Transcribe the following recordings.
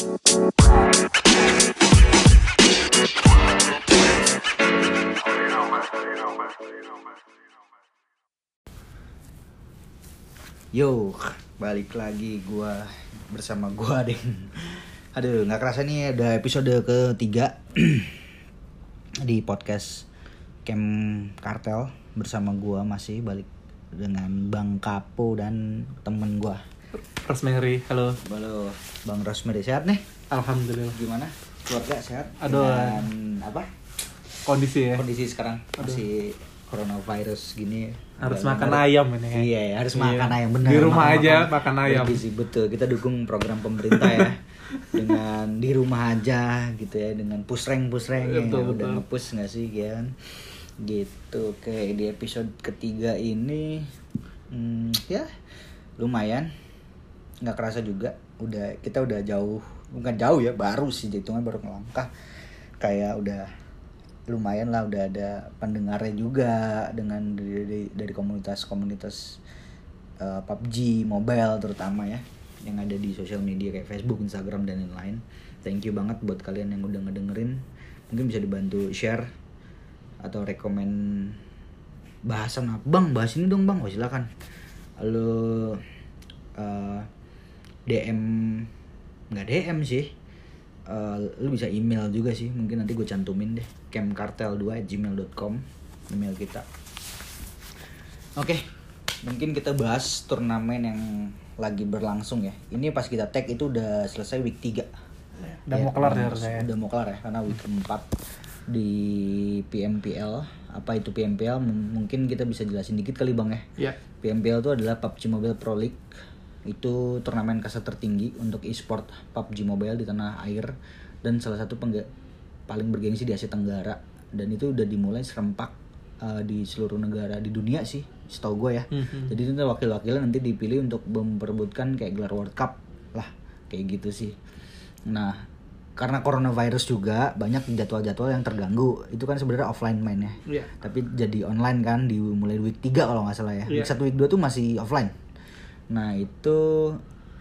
Yo, balik lagi gua bersama gua deh. Aduh, nggak kerasa nih ada episode ketiga di podcast Camp Kartel bersama gua masih balik dengan Bang Kapo dan temen gua. Rosemary, halo. Halo, Bang Rosemary sehat nih? Alhamdulillah. Gimana? Keluarga sehat? Aduh. Dengan apa? Kondisi ya. Kondisi sekarang masih coronavirus gini. Harus makan bener. ayam ini ya. Iya, ya, harus Iya. makan ayam benar. Di rumah aja makan ayam. Bergizi, betul. Kita dukung program pemerintah ya. dengan di rumah aja gitu ya, dengan pusreng pusreng ya. Betul, Udah betul. ngepush nggak sih kan? Gitu. Oke, di episode ketiga ini hmm, ya lumayan nggak kerasa juga udah kita udah jauh bukan jauh ya baru sih hitungan baru melangkah kayak udah lumayan lah udah ada pendengarnya juga dengan dari dari, komunitas-komunitas eh, PUBG mobile terutama ya yang ada di sosial media kayak Facebook, Instagram dan lain-lain. Thank you banget buat kalian yang udah ngedengerin. Mungkin bisa dibantu share atau rekomen bahasan apa bang bahas ini dong bang oh silakan lo eh, DM nggak DM sih. Eh, lu bisa email juga sih mungkin nanti gue cantumin deh. Camkartel2 gmail.com email kita. Oke mungkin kita bahas turnamen yang lagi berlangsung ya. Ini pas kita tag itu udah selesai week 3 Udah mau kelar ya harusnya ya. udah mau kelar ya karena week 4 di PMPL apa itu PMPL M- mungkin kita bisa jelasin dikit kali bang ya. Iya. PMPL itu adalah PUBG Mobile Pro League itu turnamen kasta tertinggi untuk e-sport PUBG Mobile di tanah air dan salah satu pengga- paling bergengsi di Asia Tenggara dan itu udah dimulai serempak uh, di seluruh negara di dunia sih setahu gue ya Mhm. jadi itu wakil-wakilnya nanti dipilih untuk memperebutkan kayak gelar World Cup lah kayak gitu sih nah karena coronavirus juga banyak jadwal-jadwal yang terganggu itu kan sebenarnya offline mainnya Iya. tapi jadi online kan di mulai week 3 kalau nggak salah ya. Iya. Week 1 week 2 tuh masih offline. Nah, itu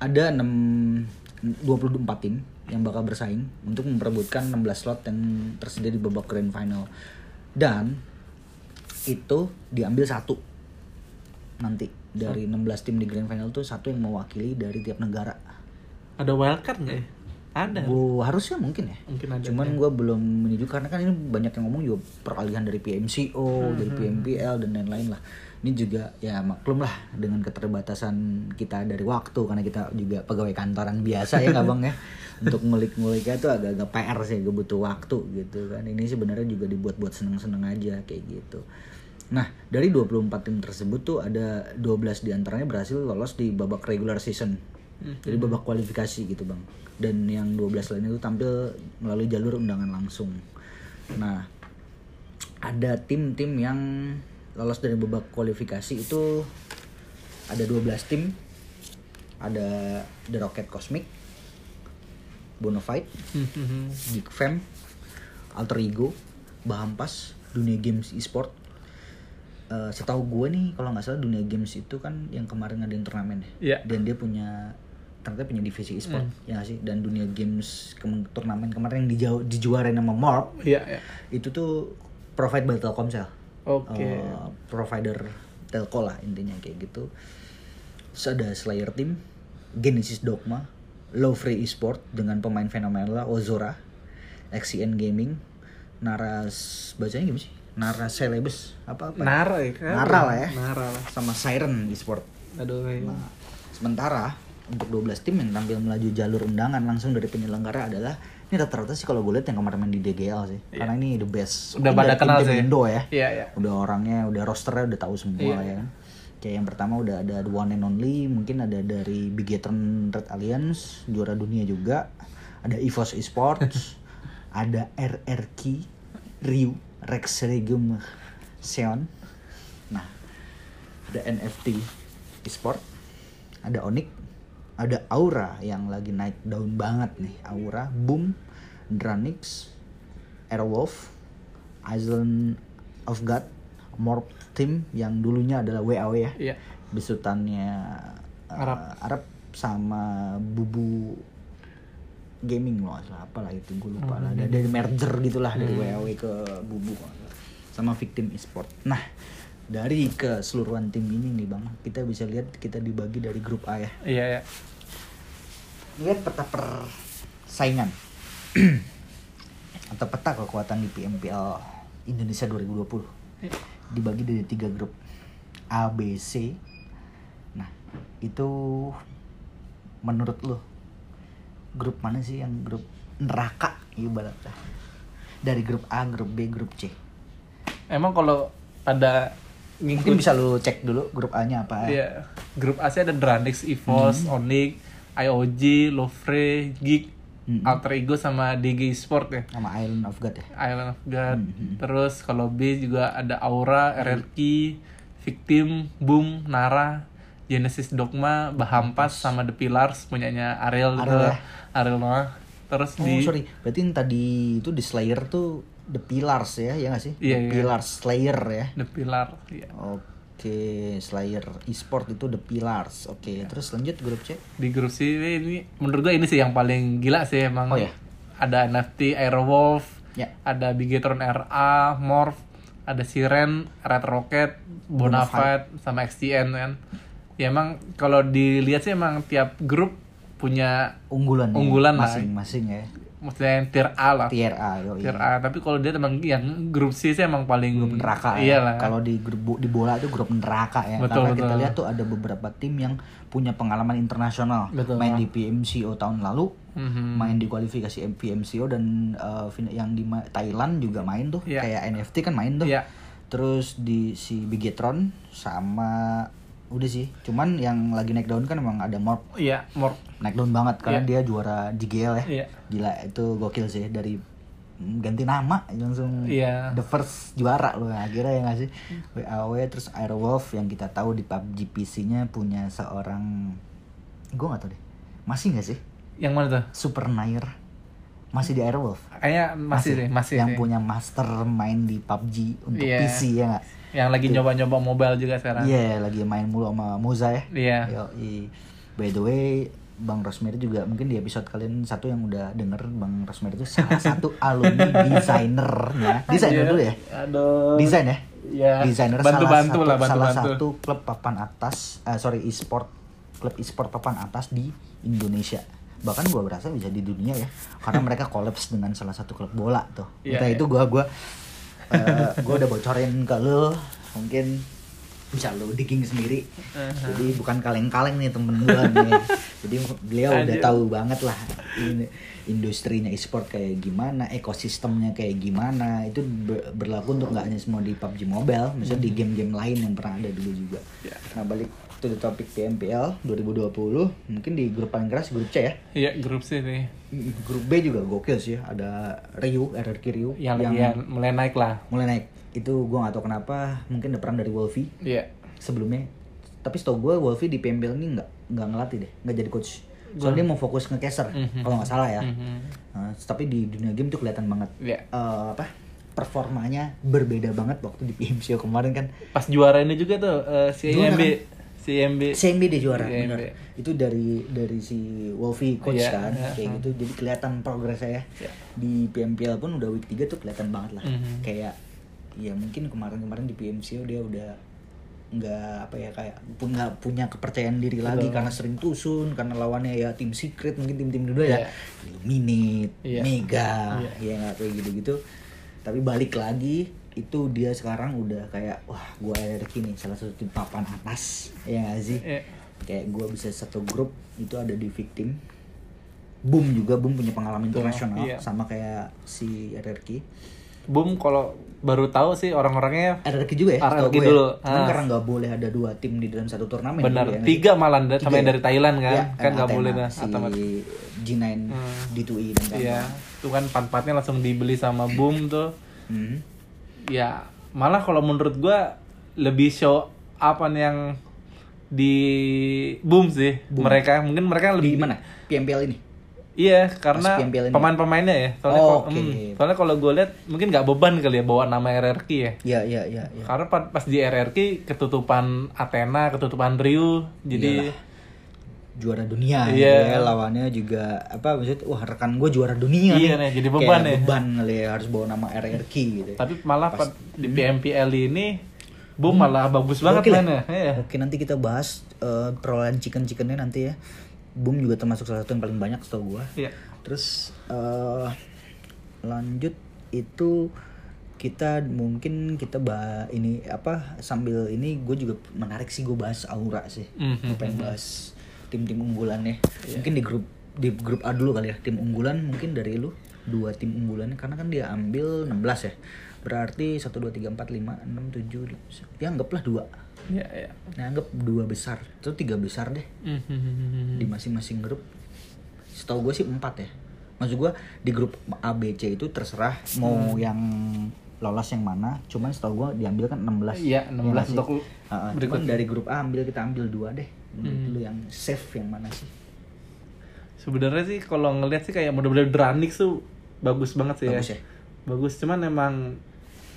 ada 6 24 tim yang bakal bersaing untuk memperebutkan 16 slot yang tersedia di babak grand final. Dan itu diambil satu nanti dari 16 tim di grand final tuh satu yang mewakili dari tiap negara. Ada wildcard nggak ya? Ada. Oh, harusnya mungkin ya. Mungkin ada. Cuman ya. gue belum menuju karena kan ini banyak yang ngomong juga peralihan dari PMCO, dari PMPL dan lain-lain lah. Ini juga ya maklum lah dengan keterbatasan kita dari waktu karena kita juga pegawai kantoran biasa ya nggak bang ya. Untuk ngulik-nguliknya tuh agak-agak PR sih, gue butuh waktu gitu kan. Ini sebenarnya juga dibuat-buat seneng-seneng aja kayak gitu. Nah, dari 24 tim tersebut tuh ada 12 di antaranya berhasil lolos di babak regular season. Jadi babak kualifikasi gitu bang. Dan yang 12 lainnya itu tampil melalui jalur undangan langsung. Nah, ada tim-tim yang lolos dari babak kualifikasi itu ada 12 tim. Ada The Rocket Cosmic, Bonafide. Geek Fam, Alter Ego, Bahampas, Dunia Games Esport. Eh, setahu gue nih kalau nggak salah Dunia Games itu kan yang kemarin ngadain turnamen ya. Iya. Dan dia punya ternyata punya divisi esport ya nggak sih dan Dunia Games kem- turnamen kemarin yang dijuarain sama Morp Iya, iya. itu tuh provide by Telkomsel. Oke. Eh, provider telco lah intinya kayak gitu. Terus ada Slayer Team, Genesis Dogma, Low Free Esport dengan pemain fenomenal Ozora, XCN Gaming, Naras bacanya gimana sih? Nara Celebes apa apa? Nara ya kan? Nara lah ya. Nara lah. Sama Siren Esport. Aduh, iya. Nah, sementara untuk 12 tim yang tampil melaju jalur undangan langsung dari penyelenggara adalah ini rata-rata sih kalau gue lihat yang kemarin main di DGL sih. Karena ini the best. Udah pada kenal sih. Indo ya. Iya, iya. Udah orangnya, udah rosternya udah tahu semua Iya, ya. Kayak yang pertama udah ada the one and only, mungkin ada dari Bigetron Red Alliance, juara dunia juga. Ada EVOS Esports, ada RRQ, Ryu, Rex Regum, Seon. Nah, ada NFT Esport, ada Onyx, ada Aura yang lagi naik daun banget nih. Aura, Boom, Dranix, Airwolf, Island of God, Morp Team yang dulunya adalah WAW ya. Iya. Besutannya uh, Arab. Arab sama Bubu Gaming loh salah apalah itu gue lupa lah dari, merger gitulah dari WoW ke Bubu sama Victim Esport nah dari keseluruhan tim ini nih bang. Kita bisa lihat kita dibagi dari grup A ya. Iya ya. lihat peta persaingan. Atau peta kekuatan di PMPL Indonesia 2020 dibagi dari tiga grup. A, B, C. Nah itu menurut lo grup mana sih yang grup neraka ibaratnya? Dari grup A, grup B, grup C. Emang kalau ada Mungkin bisa lo cek dulu grup A-nya apa. Iya. Grup A sih ada Dranix, EVOS, Hmm. Onyx, IOG, Lofre, Geek, Hmm. Alter Ego sama DG Sport ya. Sama Island of God ya. Island of God. Hmm. Terus kalau B juga ada Aura, RRQ, Victim, Boom, Nara, Genesis Dogma, Bahampas sama The Pillars punyanya Ariel Ariel ya? Ariel Noah. Terus Oh di sorry, berarti yang tadi itu di Slayer tuh The Pillars ya, ya nggak sih? Iya, The iya. Pillars Slayer ya. The Pillar. Iya. Oke, Slayer e-sport itu The Pillars. Oke, Iya. terus lanjut grup C. Di grup C ini menurut gue ini sih yang paling gila sih emang. Oh, ya? Ada NFT Aerowolf, Ya. ada Bigetron RA, Morph, ada Siren, Red Rocket, Bonafide, sama XTN kan. Ya emang kalau dilihat sih emang tiap grup punya Unggulan ya, Unggulan masing-masing ya. Maksudnya yang tier A lah. Tier A, yo. Tier A, tapi kalau dia emang yang grup C sih emang paling Grup neraka Iya ya. Kalau di grup di bola itu grup neraka ya. Betul, Karena kita betul. lihat tuh ada beberapa tim yang punya pengalaman internasional. Betul. Main di PMCO tahun lalu, Mhm. main di kualifikasi PMCO dan uh, yang di Thailand juga main tuh. Iya. Kayak NFT kan main tuh. Iya. Terus di si Bigetron sama udah sih. Cuman yang lagi naik daun kan emang ada Morp Iya, more naik daun banget karena Iya. dia juara JGL ya. Iya. Gila itu gokil sih dari ganti nama langsung Iya. the first juara loh akhirnya ya nggak sih WAW terus Airwolf yang kita tahu di PUBG PC-nya punya seorang gue nggak tahu deh masih nggak sih yang mana tuh? Super Nair masih di Airwolf Kayaknya masih, sih, masih yang sih. punya master main di PUBG untuk Iya. PC ya nggak Yang lagi nyoba-nyoba mobile juga sekarang. Iya lagi main mulu sama Muza ya Iya. Yoi. By the way, Bang Rosemary juga mungkin di episode kalian satu yang udah denger Bang Rosemary itu salah satu alumni desainernya. Desainer Iya. dulu ya. Aduh. Desain ya. Iya. Desainer Bantu-bantu salah lah, satu, salah bantu-bantu. satu klub papan atas, eh, sorry e-sport, klub e-sport papan atas di Indonesia. Bahkan gua berasa bisa di dunia ya, karena mereka kolaps dengan salah satu klub bola tuh. Iya, Entah iya. itu gua gua eh, gua udah bocorin ke lu, mungkin bisa lu digging sendiri. Jadi bukan kaleng-kaleng nih temen gua nih. Jadi beliau udah Anjir. tahu banget lah ini industrinya e-sport kayak gimana, ekosistemnya kayak gimana. Itu ber- berlaku untuk nggak hanya semua di PUBG Mobile, misalnya di game-game lain yang pernah ada dulu juga. Ya. Nah, balik to the topic PMPL 2020, mungkin di grup paling keras grup C ya. Iya, grup C nih. Grup B juga gokil sih, ada Ryu, RRQ Ryu Yang, yang mulai naik lah. mulai naik. Itu gua nggak tahu kenapa, mungkin ada peran dari Wolfie Iya. sebelumnya tapi setahu gue Wolfie di PMBL ini nggak nggak ngelatih deh nggak jadi coach soalnya dia mau fokus ke caster Mhm. kalau nggak salah ya Mhm. Nah, tapi di dunia game tuh kelihatan banget Iya. Eh, apa performanya berbeda banget waktu di PMCO kemarin kan Pas juara ini juga tuh eh, si IMB. IMB. CMB dia juara CMB. bener. itu dari dari si Wolfie coach Iya, kan iya, kayak gitu jadi kelihatan progresnya ya Iya. di PMPL pun udah week 3 tuh kelihatan banget lah Mhm. kayak ya mungkin kemarin-kemarin di PMCO dia udah nggak apa ya kayak pun nggak punya kepercayaan diri lagi Betul. karena sering tusun karena lawannya ya tim secret mungkin tim-tim dulu ya Iya. Illuminate, Iya. Mega, Iya. ya nggak kayak gitu-gitu. Tapi balik lagi itu dia sekarang udah kayak wah gua RRQ nih salah satu tim papan atas ya nggak sih Iya. kayak gua bisa satu grup itu ada di victim Boom juga Boom punya pengalaman Betul, internasional iya. sama kayak si RRQ Boom kalau baru tahu sih orang-orangnya RRQ juga ya RRQ gue dulu. ya. Cuman Ah. karena nggak boleh ada dua tim di dalam satu turnamen benar dulu ya, tiga malah da- sama Tiga yang ya? dari Thailand kan Iya, kan nggak boleh dah si Atamat. G9 Hmm. D2E dan. Iya, itu kan pan-pannya langsung dibeli sama Boom tuh. Hmm. Ya, malah kalau menurut gua lebih show apa nih yang di Boom sih Boom. mereka mungkin mereka di lebih mana PMPL ini Iya, karena pemain-pemainnya ya. Soalnya Oh, kalau oke. hmm, soalnya kalau gue lihat mungkin nggak beban kali ya bawa nama RRQ ya. Iya iya iya. iya. Karena pa- pas di RRQ ketutupan Athena, ketutupan Ryu, jadi Iyalah. Juara dunia Iya. ya lawannya juga apa maksudnya wah rekan gue juara dunia Iya nih, jadi beban Kayak ya. beban kali ya harus bawa nama RRQ gitu Tapi malah pas di PMPL ini Boom malah bagus banget Gokil ya? mainnya. Iya. Oke nanti kita bahas eh, perolehan chicken chickennya nanti ya. Boom juga termasuk salah satu yang paling banyak setahu gua. Iya. Terus eh lanjut itu kita mungkin kita bahas ini apa sambil ini gue juga menarik sih gue bahas Aura sih. Mhm. Gue pengen bahas tim-tim unggulannya. Mungkin di grup di grup A dulu kali ya. Tim unggulan mungkin dari lu dua tim unggulannya karena kan dia ambil 16 ya. Berarti 1 2 3 4 5 6 7 ya anggaplah dua. Iya, iya. Nah, anggap dua besar atau tiga besar deh Mhm. di masing-masing grup. Setahu gue sih empat ya. Maksud gue di grup A, B, C itu terserah mau yang lolos yang mana. Cuman setahu gue diambil kan 16. Iya, 16 nggak sih? untuk berikut. cuman dari grup A ambil kita ambil dua deh. Menurut lu yang safe yang mana sih? Sebenarnya sih kalau ngeliat sih kayak model-model Dranix tuh bagus banget sih Bagus ya. ya? Bagus, cuman emang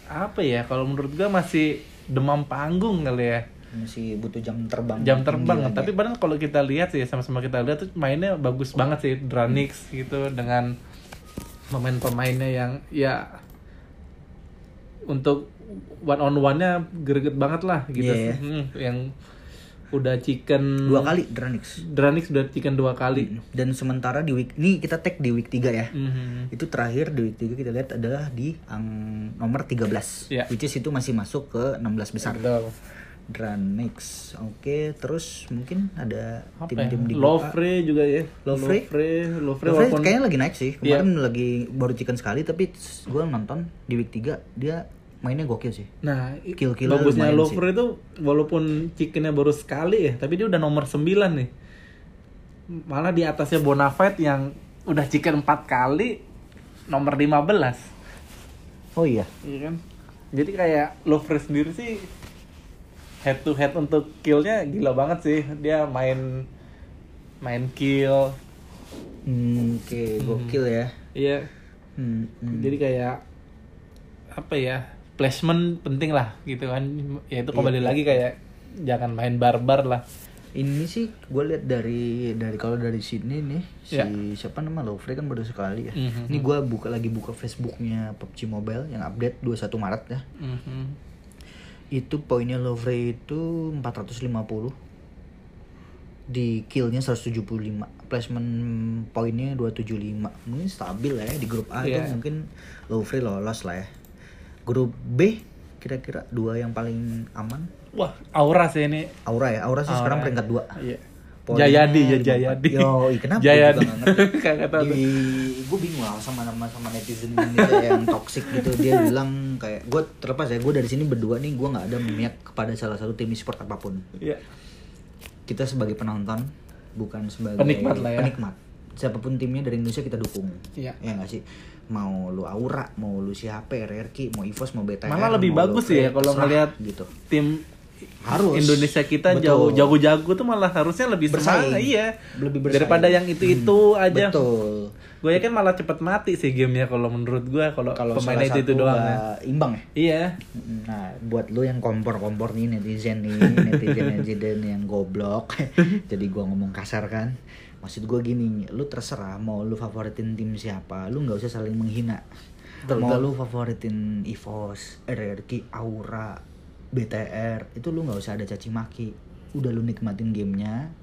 apa ya kalau menurut gua masih demam panggung kali ya. Masih butuh jam terbang. Jam terbang, lagi. tapi padahal kalau kita lihat sih sama-sama kita lihat tuh mainnya bagus banget sih Dranix gitu dengan pemain-pemainnya yang ya untuk one on one-nya greget banget lah gitu. Iya, ya. Hmm, yang udah chicken dua kali Dranix. Dranix udah chicken dua kali. Dan sementara di week ini kita tag di week 3 ya. Mhm. Itu terakhir di week 3 kita lihat adalah di ang nomor 13. Iya. Which is itu masih masuk ke 16 besar. Betul. Dranix. Oke, terus mungkin ada ya? tim-tim di grup A. Lovre juga ya. Lovre? Lovre, Lovre, Lovre walaupun kayaknya lagi naik sih. Iya. Kemarin lagi baru chicken sekali tapi gue nonton di week 3 dia mainnya gokil sih. Nah, i- Kill-killnya bagusnya Lovre itu walaupun chickennya baru sekali ya, tapi dia udah nomor 9 nih. Malah di atasnya Bonafide yang udah chicken 4 kali nomor 15. Oh iya. Iya kan? Jadi kayak Lovre sendiri sih head to head untuk killnya gila banget sih. Dia main main kill. Hmm, Oke, gokil ya. Iya. Hmm, hmm. Jadi kayak apa ya? Placement penting lah gitu kan. Ya itu kembali lagi kayak jangan main barbar lah. Ini sih gue lihat dari dari kalau dari sini nih si Iya. siapa nama Lovre kan baru sekali ya. Mhm. Ini gue buka lagi buka Facebooknya PUBG Mobile yang update 21 Maret ya. Mhm. Itu poinnya Lovre itu 450 di killnya 175 placement poinnya 275 mungkin stabil lah ya di grup A Iya. itu mungkin Lovre lolos lah ya grup B kira-kira dua yang paling aman Wah, Aura sih ini. Aura ya Aura sih sekarang Aura. peringkat dua Iya. Poinnya Jayadi ya 54. Jayadi. Yo, kenapa Jayadi. Kagak tahu. Di, gue bingung lah sama sama sama netizen Indonesia yang toxic gitu. Dia bilang kayak gue terlepas ya gue dari sini berdua nih gue nggak ada memihak kepada salah satu tim e-sport apa pun. Iya. Kita sebagai penonton bukan sebagai Penikmat lah ya. penikmat. Siapa pun timnya dari Indonesia kita dukung. Iya. Ya nggak sih. Mau lu Aura, mau lu siapa, RRQ, mau EVOS, mau BTR. Malah lebih mau bagus sih ya kalau ngelihat gitu. tim Harus. Indonesia kita Betul. jauh jago-jago tuh malah harusnya lebih Bersaing. semangat iya Lebih bersaing. daripada yang itu-itu aja Betul. gue yakin malah cepet mati sih gamenya kalau menurut gue kalau Kalau pemain salah itu itu doang ya. imbang ya. iya Nah, buat lu yang kompor-kompor nih netizen nih, netizen netizen yang goblok. Jadi gua ngomong kasar kan. Maksud gua gini, lu terserah mau lu favoritin tim siapa, lu nggak usah saling menghina. Betul, mau betul. lu favoritin EVOS, RRQ, Aura, BTR, itu lu nggak usah ada caci maki. Udah lu nikmatin gamenya,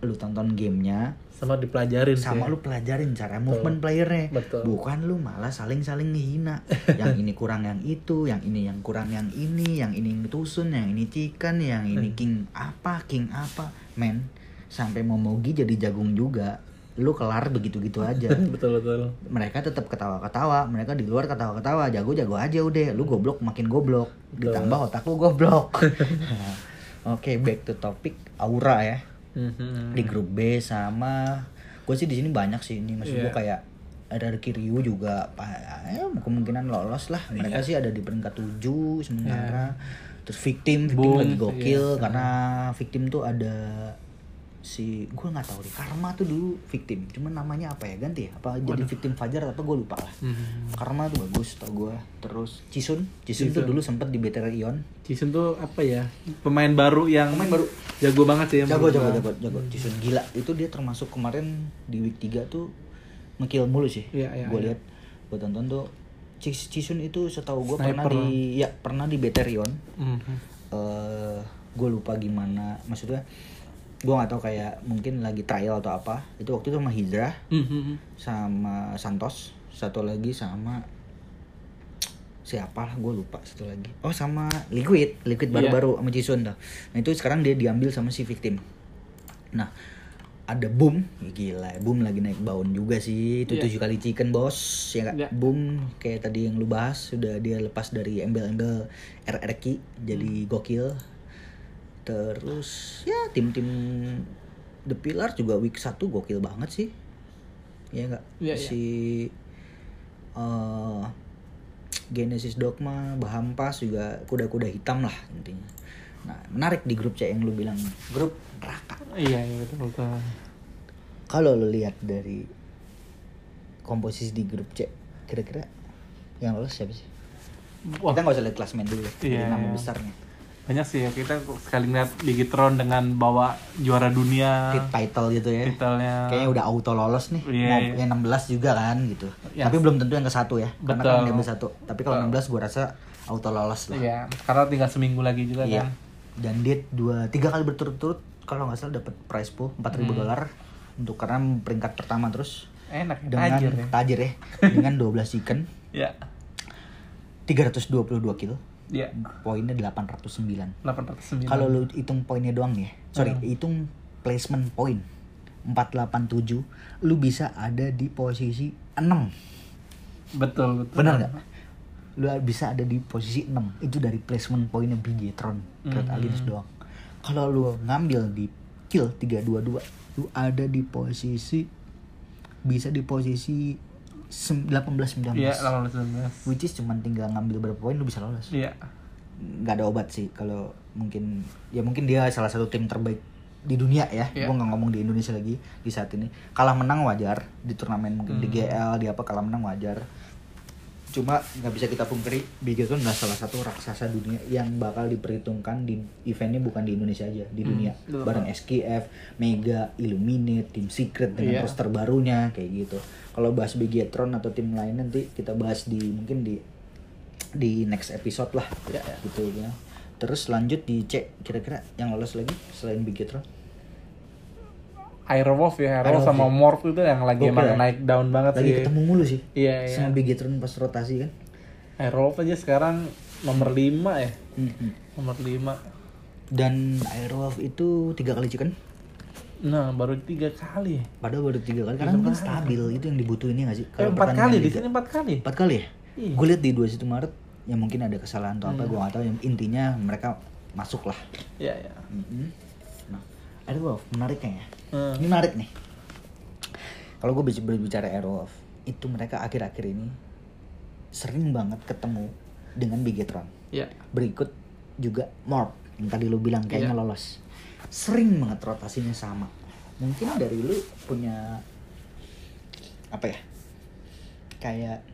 lu tonton gamenya, sama dipelajarin sama sih lu pelajarin cara movement playernya Betul. bukan lu malah saling saling ngehina yang ini kurang yang itu yang ini yang kurang yang ini yang ini tusun yang ini chicken yang ini king apa king apa men sampai momogi jadi jagung juga lu kelar begitu gitu aja. Betul betul. Mereka tetap ketawa-ketawa mereka di luar ketawa-ketawa jago-jago aja udah lu goblok makin goblok. Ditambah otak lu goblok. Oke back to topic aura ya. Mhm. di grup B sama gue sih di sini banyak sih ini maksud gue Iya. kayak ada Kiryu juga ya, kemungkinan lolos lah. Mereka Iya. sih ada di peringkat 7 sementara. Terus victim victim Boom, lagi gokil iya. karena victim tuh ada si gue nggak tahu deh Karma tuh dulu victim cuman namanya apa ya ganti ya apa jadi victim Fajar apa gue lupa lah Hmm. Karma tuh bagus tau gue terus Cisun Cisun tuh Cisun. dulu sempet di BTR Ion Jason tuh apa ya? Pemain baru yang Pemain baru. jago banget sih yang jago jago jago jago Cisun gila itu dia termasuk kemarin di week 3 tuh ngekill mulu sih Iya, iya, gue iya. lihat gue tonton tuh Cis- Cisun itu setahu gue pernah di ya pernah di BTR Ion Mhm. eh gue lupa gimana maksudnya gue nggak tahu kayak mungkin lagi trial atau apa itu waktu itu sama Hydra Mhm. sama Santos satu lagi sama siapa lah gue lupa satu lagi oh sama Liquid Liquid Iya. baru-baru sama Jisun dah nah itu sekarang dia diambil sama si victim nah ada boom gila boom lagi naik daun juga sih itu Iya. tujuh kali chicken bos ya nggak Iya. boom kayak tadi yang lu bahas sudah dia lepas dari embel-embel RRQ jadi Hmm. gokil terus ya tim-tim The Pillar juga week 1 gokil banget sih. Ya enggak Iya, iya. si eh, Genesis Dogma Bahampas juga kuda-kuda hitam lah intinya. Nah menarik di grup C yang lu bilang grup neraka. Iya, iya betul betul. kalau lu lihat dari komposisi di grup C kira-kira yang lolos siapa sih? Wah, kita nggak usah lihat klasmen dulu dari Iya, nama iya. besarnya banyak sih ya kita sekali ngeliat Ligitron dengan bawa juara dunia. Title gitu ya. Titelnya kayaknya udah auto lolos nih. Iya, mau iya. yang 16 juga kan gitu. Ya. tapi belum tentu yang ke satu ya karena Betul. kan diambil satu. Tapi kalau 16 gua rasa auto lolos lah. Iya, karena tinggal seminggu lagi juga Iya. kan. Dan dia dua tiga kali berturut-turut kalau nggak salah dapat prize pool 4000 ribu Hmm. dolar. Untuk karena peringkat pertama terus. Enak ya, dengan tajir ya. tajir ya. Dengan 12 chicken ya 322 kill ya poinnya 809 809 kalau lu hitung poinnya doang ya. Sorry Hmm. hitung placement point. 487 lu bisa ada di posisi 6 betul betul. Benar nggak? Lu bisa ada di posisi 6 itu dari placement pointnya Bigetron Red Mhm. Alliance doang. Kalau lu ngambil di kill 322 lu ada di posisi bisa di posisi 18 19 iya 18 which is cuman tinggal ngambil berapa poin lu bisa lolos. Iya. Nggak ada obat sih kalau mungkin ya mungkin dia salah satu tim terbaik di dunia ya. Iya. gua nggak ngomong di Indonesia lagi di saat ini. Kalah menang wajar di turnamen mungkin di Hmm. GL di apa kalah menang wajar cuma nggak bisa kita pungkiri Bigetron adalah salah satu raksasa dunia yang bakal diperhitungkan di eventnya bukan di Indonesia aja di Hmm, dunia betul. bareng SKF, Mega, Illuminate, Team Secret dengan Iya. roster barunya kayak gitu. Kalau bahas Bigetron atau tim lain nanti kita bahas di mungkin di di next episode lah ya. gitu ya. Terus lanjut di C kira-kira yang lolos lagi selain Bigetron. Airwolf ya Airwolf Airwolf, sama ya. Morph itu yang lagi Gokil emang ya. naik down banget Lagi sih ketemu mulu sih. iya iya Sama Bigetron pas rotasi kan. Airwolf aja sekarang nomor 5 ya Mhm. nomor 5 Dan Airwolf itu tiga kali chicken. nah baru tiga kali Padahal baru tiga kali karena mungkin stabil itu yang dibutuhin ya nggak sih? eh, Kalau empat pertandingan kali di liga. sini empat kali Empat kali ya? Iya. Gue lihat di 21 Maret ya mungkin ada kesalahan atau apa Hmm. gue gak tahu yang intinya mereka masuk lah. iya iya Mhm. Nah, Airwolf menariknya ya. Hmm. Ini menarik nih. Kalau gue berbicara Airwolf, itu mereka akhir-akhir ini sering banget ketemu dengan Bigetron. iya Berikut juga Morp yang tadi lu bilang kayaknya Iya. lolos. Sering banget rotasinya sama. Mungkin dari lu punya apa ya? Kayak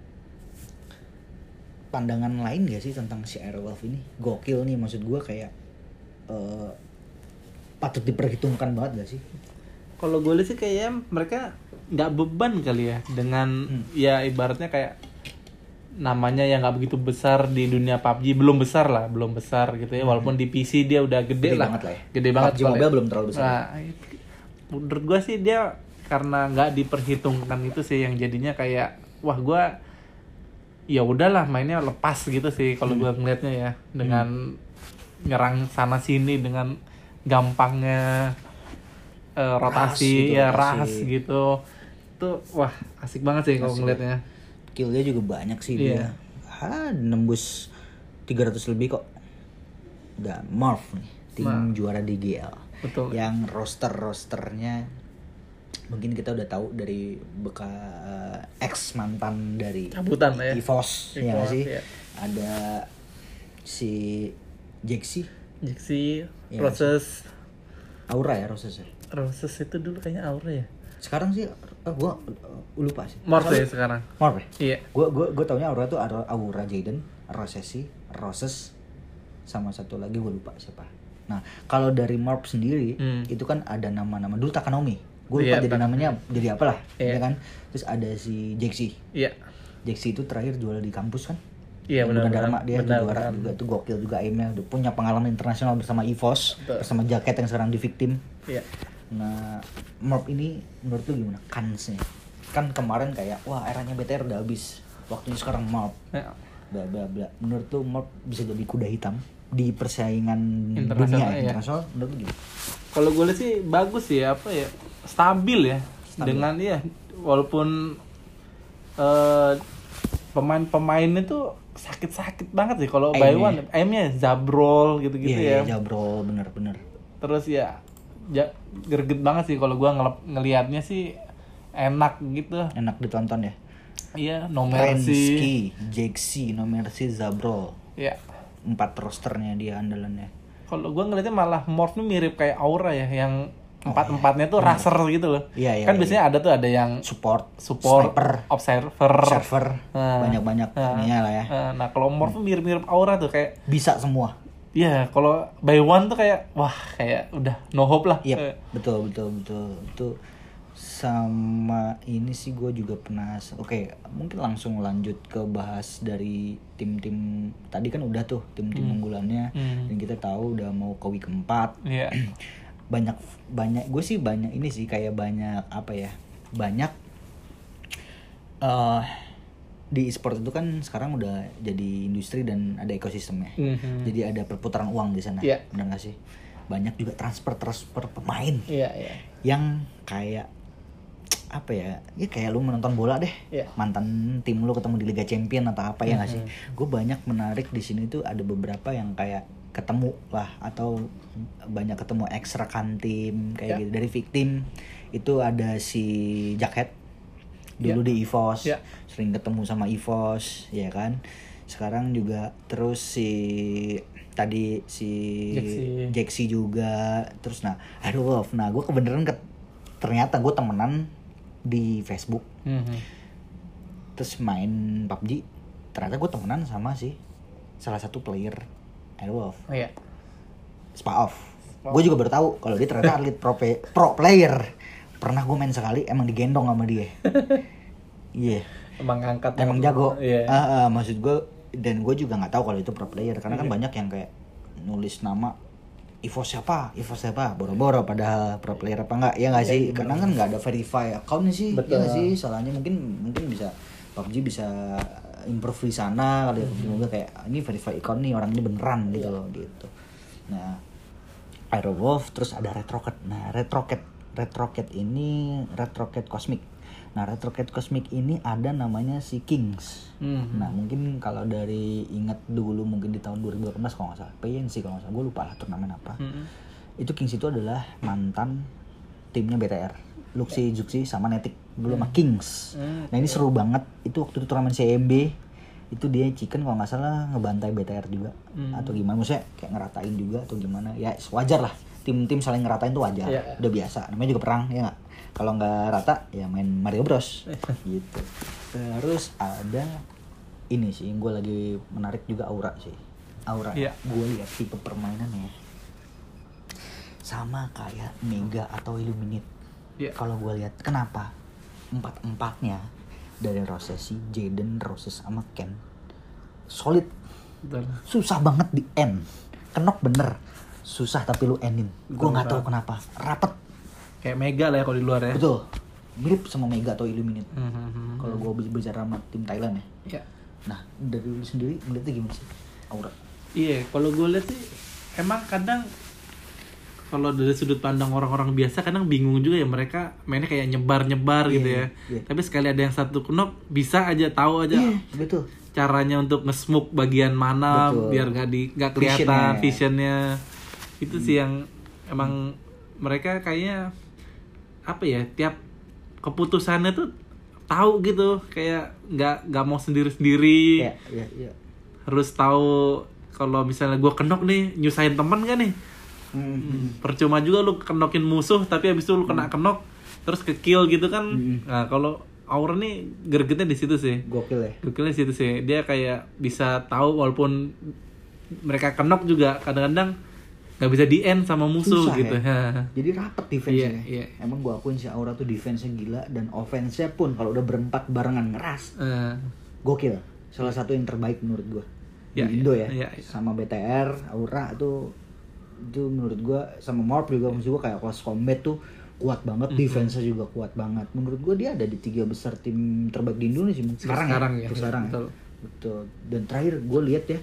pandangan lain gak sih tentang si Airwolf ini? Gokil nih maksud gue kayak eh, patut diperhitungkan banget gak sih? kalau gue lihat sih kayaknya mereka nggak beban kali ya dengan Hmm. ya ibaratnya kayak namanya yang nggak begitu besar di dunia PUBG belum besar lah belum besar gitu ya walaupun di PC dia udah gede, Hmm. Gede lah banget lah ya. gede banget PUBG Mobile ya. belum terlalu besar. Nah, menurut gue sih dia karena nggak diperhitungkan itu sih yang jadinya kayak wah gue ya udahlah mainnya lepas gitu sih kalau Hmm. gue ngelihatnya ya dengan nyerang sana sini dengan gampangnya eh, rotasi gitu, ya rotasi. ras gitu tuh wah asik banget sih kalau Asik. ngelihatnya Killnya juga banyak sih Iya. dia. Ah, nembus 300 lebih kok. Udah Morph nih, tim Nah. juara di GL. betul Yang roster-rosternya mungkin kita udah tahu dari bekas ex mantan dari Cabutan ya. EVOS, ya EVOS, sih? iya. Ada si Jaxi, Jixi Iya, proses Aura ya Roses ya? Roses itu dulu kayaknya Aura ya. sekarang sih eh, gua eh, lupa sih Morph ya sekarang. Morph ya? Iya. Gue gue gue taunya Aura tuh Aura, Aura Jaden, Rosesi, Roses, sama satu lagi gue lupa siapa. Nah kalau dari Morph sendiri Hmm. itu kan ada nama-nama dulu Takanomi. Gue lupa Iya, jadi namanya jadi apa lah, Iya. ya kan? Terus ada si Jexi. Iya. Jexi itu terakhir jual di kampus kan? Iya, benar, bukan Dharma benar. dia Benar, juara benar. juga tuh gokil juga aimnya udah punya pengalaman internasional bersama EVOS Betul. bersama jaket yang sekarang di victim. Iya. Nah, Morp ini menurut lu gimana? Kansnya? Kan kemarin kayak, wah eranya BTR udah habis. Waktunya sekarang Morp. Ya. Bla bla bla. Menurut lu Morp bisa jadi kuda hitam di persaingan Internasional, dunia iya. internasional? Menurut lu gimana? Kalau gue lihat sih bagus sih apa ya stabil ya dengan ya walaupun eh, pemain-pemainnya tuh sakit-sakit banget sih kalau by Aimnya. one aimnya zabrol gitu-gitu iya, ya. iya, Jabrol bener-bener. Terus ya ja, greget banget sih kalau gua ngelep, ngelihatnya sih enak gitu. Enak ditonton ya. Iya, no mercy. Jexi, No Mercy, Zabrol. Ya. Empat rosternya dia andalannya. Kalau gua ngelihatnya malah Morph mirip kayak Aura ya yang empat-empatnya tuh raser gitu loh. Oh, Iya, iya, kan iya. biasanya ada tuh ada yang Support, support, sniper, observer, server, Nah, banyak-banyak nah, ininya lah ya. nah, Nah, kalau Morph tuh mirip-mirip Aura tuh kayak Bisa semua. Iya, kalau by one tuh kayak wah kayak udah no hope lah. Iya, Eh, betul betul betul. Itu sama ini sih gue juga pernah. Oke, mungkin langsung lanjut ke bahas dari tim-tim tadi kan udah tuh tim-tim unggulannya Hmm. dan kita tahu udah mau ke week keempat. Iya. Banyak banyak gue sih banyak ini sih kayak banyak apa ya? Banyak eh di e-sport itu kan sekarang udah jadi industri dan ada ekosistemnya. Mhm. Jadi ada perputaran uang di sana. Iya. Benar gak sih? Banyak juga transfer transfer pemain Iya, iya. yang kayak apa ya ya kayak lu menonton bola deh Iya. mantan tim lu ketemu di Liga Champion atau apa ya nggak sih Mhm. gue banyak menarik di sini tuh ada beberapa yang kayak ketemu lah atau banyak ketemu ekstra kan tim kayak Iya. gitu dari victim itu ada si Jacket dulu di EVOS Iya. sering ketemu sama EVOS ya kan sekarang juga terus si tadi si Jaxi. Jaxi juga terus nah aduh Wolf. nah gue kebenaran ke ternyata gue temenan di Facebook Mhm. terus main PUBG ternyata gue temenan sama si salah satu player Airwolf Oh, iya. Spa off. Gue juga baru tahu kalau dia ternyata atlet pro, pro player. Pernah gue main sekali emang digendong sama dia. Iya. Emang angkat emang jago. Iya. Ah, ah, maksud gue dan gue juga nggak tahu kalau itu pro player karena kan banyak yang kayak nulis nama Ivo siapa, Ivo siapa, boro-boro padahal pro player apa enggak, ya nggak sih? Karena kan nggak ada verify account sih, Betul. ya sih? Salahnya mungkin mungkin bisa PUBG bisa improve di sana kali ya, Mobile kayak ini verify account nih orang ini beneran gitu loh gitu. Nah, Aero Wolf terus ada Red Rocket. Nah, Red Rocket, Red Rocket ini Red Rocket Cosmic. Nah, Red Rocket Cosmic ini ada namanya si Kings. Mhm. Nah, mungkin kalau dari ingat dulu mungkin di tahun 2018 kalau nggak salah, PNC kalau nggak salah, gue lupa lah turnamen apa. Mhm. Itu Kings itu adalah mantan timnya BTR. Luxi, Juxi, sama Netik dulu sama Kings. Hmm, Nah ini seru banget. Itu waktu itu turnamen CMB itu dia chicken kalau nggak salah ngebantai BTR juga. Hmm. atau gimana maksudnya kayak ngeratain juga atau gimana. Ya wajar lah. Tim-tim saling ngeratain tuh wajar. Iya. udah biasa. Namanya juga perang ya nggak? Kalau nggak rata ya main Mario Bros. Gitu. Terus ada ini sih gue lagi menarik juga Aura sih. Aura Iya. gue lihat tipe permainannya. Sama kayak Mega atau Illuminate. Iya. kalau gue lihat kenapa empat empatnya dari Rosesi, Jaden, Roses sama Ken. Solid. Betul. susah banget di end. Kenok bener. Susah tapi lu endin. Gue nggak tahu kenapa. Rapet. Kayak mega lah ya kalau di luar ya. betul. Mirip sama Mega atau Illuminate. Mhm. kalau gue bicara sama tim Thailand ya. Iya. nah dari lu sendiri melihatnya gimana sih? Aura. Iya, kalau gue lihat sih emang kadang kalau dari sudut pandang orang-orang biasa kadang bingung juga ya mereka mainnya kayak nyebar-nyebar gitu ya. iya. Tapi sekali ada yang satu knock bisa aja tahu aja iya betul caranya untuk nge-smoke bagian mana Betul. biar nggak di nggak kelihatan Visionnya. visionnya. Itu sih yang emang mereka kayaknya apa ya tiap keputusannya tuh tahu gitu kayak nggak nggak mau sendiri-sendiri iya iya iya harus tahu kalau misalnya gue kenok nih nyusahin temen kan nih Hmm. percuma juga lu kenokin musuh tapi habis itu lu kena kenok terus ke kill gitu kan Hmm. nah kalau Aura nih gregetnya di situ sih Gokil ya. Gokilnya di situ sih dia kayak bisa tahu walaupun mereka kenok juga kadang-kadang nggak bisa di end sama musuh Susah gitu ya? Jadi rapet defense-nya. Iya, iya. Emang gua akuin si Aura tuh defense-nya gila dan offense-nya pun kalau udah berempat barengan ngeras. Eh, Gokil. Salah satu yang terbaik menurut gua. Di Iya, Indo iya, ya. iya, iya. Sama BTR, Aura tuh itu menurut gua sama Morp juga maksud gua kayak close combat tuh kuat banget, Mm-hmm. defense-nya juga kuat banget. Menurut gua dia ada di tiga besar tim terbaik di Indonesia sekarang, sekarang ya. ya, sekarang ya. betul. Betul. Dan terakhir gue lihat ya,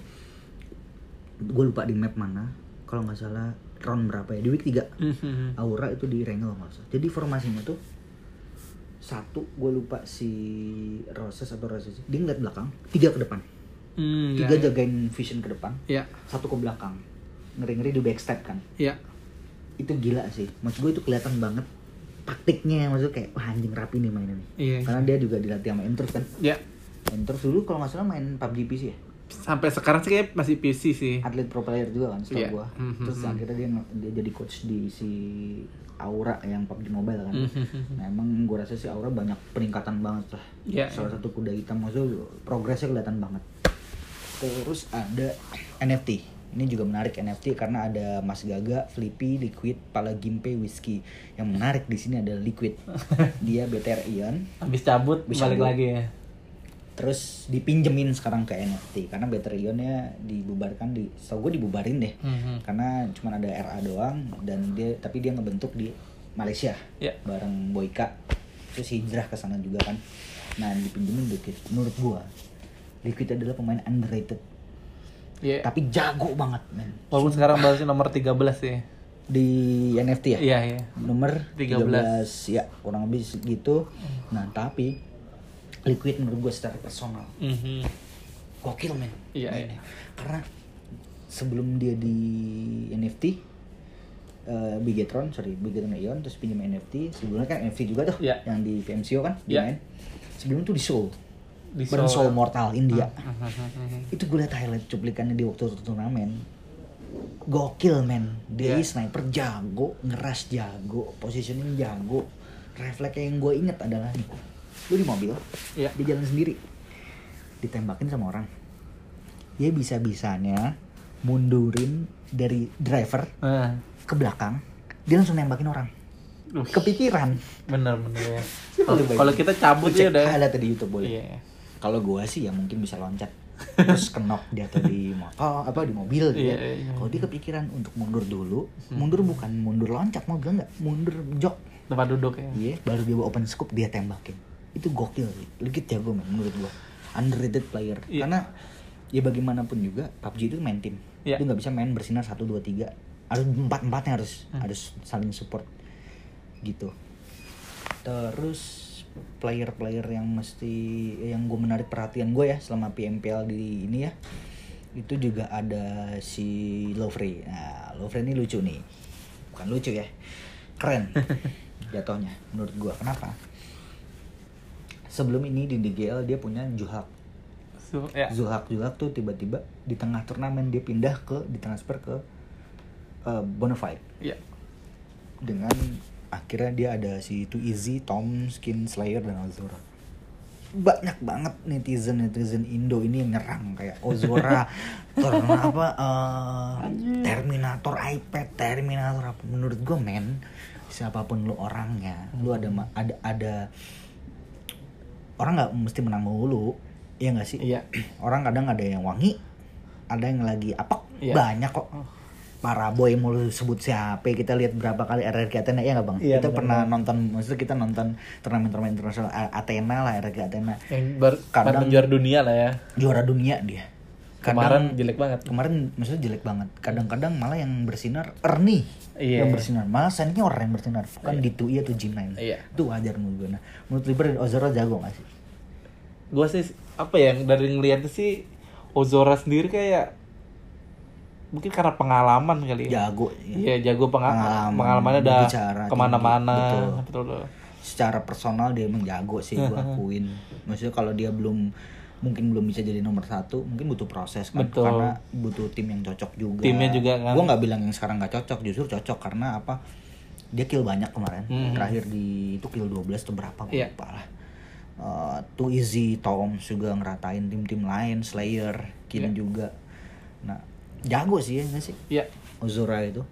gue lupa di map mana. Kalau nggak salah round berapa ya di week 3 mhm. Aura itu di Rengel nggak usah. Jadi formasinya tuh satu gue lupa si Roses atau Roses dia ngeliat belakang tiga ke depan Hmm, tiga ya, jagain vision ke depan ya satu ke belakang ngeri ngeri di backstep kan. Ya itu gila sih. Maksud gue itu kelihatan banget taktiknya maksudnya kayak wah anjing rapi nih mainnya nih. Iya. karena dia juga dilatih sama Entrus kan. Ya Entrus dulu kalau nggak salah main PUBG PC ya? Sampai sekarang sih kayak masih PC sih. Atlet pro player juga kan setahu Iya. gua. Mhm. terus akhirnya dia dia jadi coach di si Aura yang PUBG Mobile kan. Mhm. nah emang gua rasa si Aura banyak peningkatan banget lah. Iya, salah satu kuda hitam maksudnya progresnya kelihatan banget. Terus ada NFT ini juga menarik NFT karena ada Mas Gaga, Flippy, Liquid, Pala Gimpe, Whiskey. Yang menarik di sini ada Liquid. Dia BTR Ion, habis cabut Bisa balik cabut. lagi ya terus dipinjemin sekarang ke NFT karena BTR Ionnya dibubarkan di, setahu gue dibubarin deh. Mhm. karena cuma ada RA doang dan dia tapi dia ngebentuk di Malaysia Ya. bareng Boyka terus hijrah ke sana juga kan nah dipinjemin Liquid menurut gua Liquid adalah pemain underrated Iya. tapi jago banget men walaupun sekarang balasnya nomor 13 ya di NFT ya iya iya nomor 13. 13 ya kurang lebih segitu nah tapi Liquid menurut gua secara personal Mhm. gokil men Iya, iya. karena sebelum dia di NFT eh Bigetron sorry Bigetron Ion terus pinjam NFT sebelumnya kan NFT juga tuh Iya. yang di VMCO kan Iya. main sebelum itu di Soul Di Seoul. Soul Mortal India. Mhm. itu gue liat highlight cuplikannya di waktu turnamen. Gokil men. Dia Iya. sniper jago. Ngeras jago. Positioning jago. Refleks yang gue inget adalah nih lu di mobil Iya. dia jalan sendiri. Ditembakin sama orang. Dia bisa bisanya mundurin dari driver Ah, ke belakang. Dia langsung nembakin orang. Uh, kepikiran. Bener bener ya. Kalau- kita cabut ya udah. highlight di YouTube boleh. Iya kalau gua sih ya mungkin bisa loncat. Terus kenok atau di motor apa di mobil gitu Iya, ya. iya. kalau dia kepikiran untuk mundur dulu mundur bukan mundur loncat mobil enggak mundur jok. Tempat duduk ya? Iya baru dia open scope dia tembakin. Itu gokil legit jago men menurut gua. Underrated player. Iya. karena ya bagaimanapun juga PUBG itu main tim. Iya. lu nggak bisa main bersinar satu dua tiga. Harus empat empatnya harus Hmm. harus saling support. Gitu. Terus player-player yang mesti yang gue menarik perhatian gue ya selama PMPL di ini ya. Itu juga ada si Lovre. Nah Lovre ini lucu nih. Bukan lucu ya keren jatuhnya menurut gue kenapa? Sebelum ini di DGL dia punya Juhak. So, ya. Zulhak Zulhak tuh tiba-tiba di tengah turnamen dia pindah ke ditransfer ke uh, Bonafide. Ya dengan akhirnya dia ada si Too Easy, Tom, Skin Slayer dan Ozora. Banyak banget netizen netizen Indo ini yang nyerang kayak Ozora, karena apa uh, Terminator iPad, Terminator apa. Menurut gue men, siapa pun lu orangnya, lu ada ada ada orang nggak mesti menang mulu, ya nggak sih? Iya. Orang kadang ada yang wangi, ada yang lagi apek, Iya. banyak kok para boy mau lu sebut siapa kita lihat berapa kali RRQ Athena ya nggak bang? Iya, kita benar, pernah nonton maksudnya kita nonton turnamen-turnamen internasional A- Athena lah RRQ Athena. Yang Kadang- kadang juara dunia lah ya. Juara dunia dia. Kemarin jelek banget. kemarin maksudnya jelek banget. Kadang-kadang malah yang bersinar Ernie Iya. yang bersinar. Malah orang yang bersinar bukan di 2 atau G9 Iya. itu wajar menurut gue nah menurut Liber Ozora jago gak sih? Gue sih apa ya dari ngeliatnya sih Ozora sendiri kayak mungkin karena pengalaman kali ya jago iya jago penga- Pengalaman, pengalamannya udah ke mana-mana betul. betul, secara personal dia emang jago sih gue akuin maksudnya kalau dia belum mungkin belum bisa jadi nomor satu mungkin butuh proses kan Betul. karena butuh tim yang cocok juga Timnya juga kan. gue nggak bilang yang sekarang nggak cocok justru cocok karena apa dia kill banyak kemarin terakhir di itu kill 12 tuh berapa gue Hmm. Iya. lupa lah Eh, Too Easy Tom juga ngeratain tim-tim lain Slayer Kin Iya. juga jago sih ya nggak sih? Ya Ozora itu.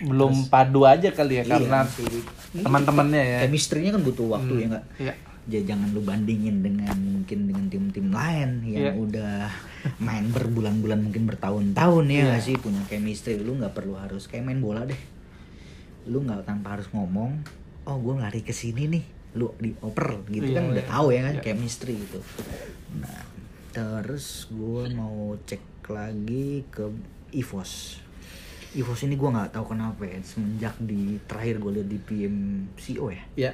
Belum padu aja kali ya karena Iya, teman-temannya ya. Chemistry-nya kan butuh waktu ya nggak? Iya. Ya, jangan lu bandingin dengan mungkin dengan tim-tim lain yang Iya. udah main berbulan-bulan mungkin bertahun-tahun ya Iya. nggak sih? Punya chemistry lu nggak perlu harus kayak main bola deh. Lu nggak tanpa harus ngomong oh gue lari ke sini nih. Lu dioper gitu Iya, kan udah iya. tahu ya kan Iya. chemistry gitu. Nah terus gue mau cek lagi ke EVOS. EVOS ini gue nggak tahu kenapa ya semenjak di terakhir gue lihat di PMCO ya. Ya.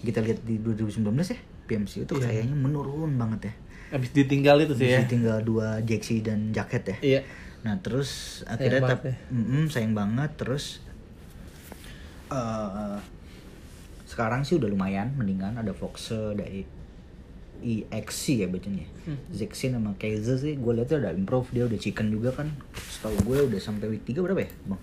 Kita lihat di 2019 ya PMCO itu Iya. kayaknya menurun banget ya. Habis ditinggal itu sih ya. Masih tinggal dua Jaxi dan Jacket ya. Iya. Nah terus akhirnya banget tap, ya. Mm-mm, sayang banget. Terus eh sekarang sih udah lumayan mendingan ada Foxe dari EXC ya bacanya Hmm. Zexin sama Kaiser sih gue lihat ada improve dia udah chicken juga kan setahu gue udah sampai week 3 berapa ya bang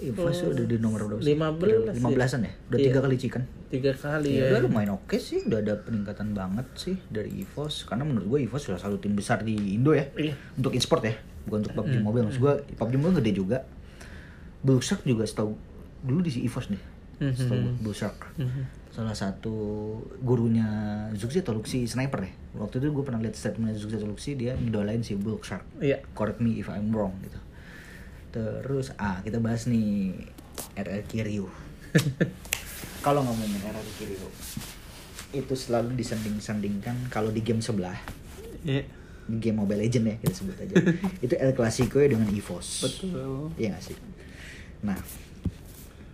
Evos udah di nomor berapa sih? 15 Lima belasan ya? Udah Iya. tiga kali chicken tiga kali Ya, ya udah lumayan oke sih, udah ada peningkatan banget sih dari EVOS Karena menurut gue EVOS salah satu tim besar di Indo ya Iya. Untuk e-sport ya, bukan untuk PUBG Mobile Maksud gue PUBG Mobile gede juga Bullshark juga setahu dulu di si EVOS deh Mhm. Setahu gue, Bullshark Salah satu gurunya Zuxi atau Luxi Sniper ya. Waktu itu gue pernah lihat statementnya Zuxi atau Luxi Dia ngidolain si Bullshark iya. Correct me if I'm wrong gitu. Terus ah kita bahas nih RR Kiryu. kalau ngomongin RR Kiryu itu selalu disanding-sandingkan kalau di game sebelah. Di game Mobile Legend ya kita sebut aja. Itu El Clasico ya dengan EVOS. Betul. Iya gak sih? Nah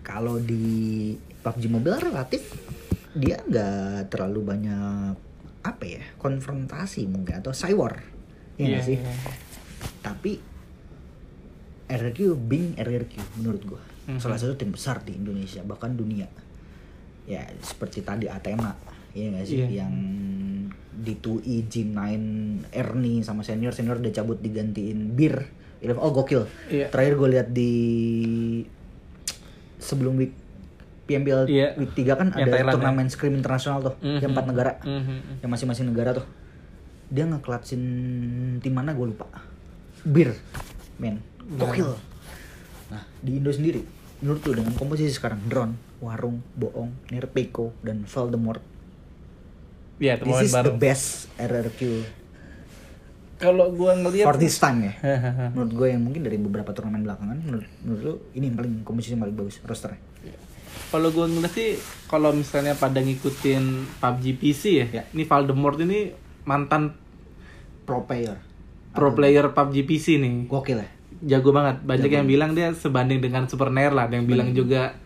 kalau di PUBG Mobile relatif dia nggak terlalu banyak apa ya konfrontasi mungkin atau cywar Iya nggak Iya, sih iya. tapi RRQ Bing RRQ menurut gua Mhm. salah satu tim besar di Indonesia bahkan dunia ya seperti tadi Atema ya nggak sih Iya. yang di 2E G9 Ernie sama senior senior udah cabut digantiin Bir oh gokil Iya. terakhir gue lihat di sebelum week PMBL Iya. week 3 kan Yang ada Thailand, turnamen scrim internasional tuh yang Mhm. empat negara. Mhm. yang masing-masing negara tuh. Dia ngeklatsin tim mana gue lupa. Bir men. Gokil. Nah di Indo sendiri menurut lu dengan komposisi sekarang drone warung bohong nerpeko dan Voldemort Iya, this temuan is baru. the best RRQ Kalau gua ngelihat for this time ya. Menurut gue yang mungkin dari beberapa turnamen belakangan menurut, menurut lu ini yang paling komposisi yang paling bagus rosternya kalau gua ngeliat sih kalau misalnya pada ngikutin PUBG PC ya, Ya. ini Voldemort ini mantan pro player pro player PUBG PC nih. gokil ya Jago banget. Banyak yang bilang dia sebanding dengan Super Nair lah, ada yang bilang juga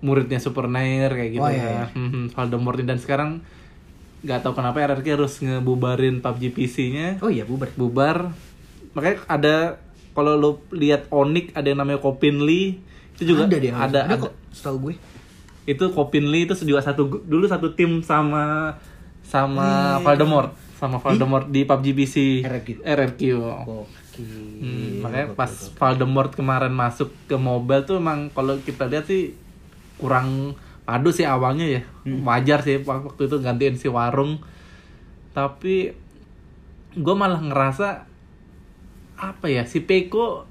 muridnya Super Nair kayak gitu Oh, iya, ya. iya. Mhm, Voldemort ini dan sekarang nggak tahu kenapa RRQ harus ngebubarin PUBG PC-nya. oh iya bubar bubar makanya ada kalau lo lihat Onyx ada yang namanya Kopinli itu juga ada dia ada, ada, kok setahu gue itu Kopinli itu juga satu dulu satu tim sama sama Iya. Voldemort. Sama Voldemort di PUBG PC RRQ. Hmm, makanya pas gokil. Voldemort kemarin masuk ke mobile tuh emang kalau kita lihat sih kurang padu sih awalnya ya. Hmm. wajar sih waktu itu gantiin si warung. Tapi gue malah ngerasa apa ya si Peko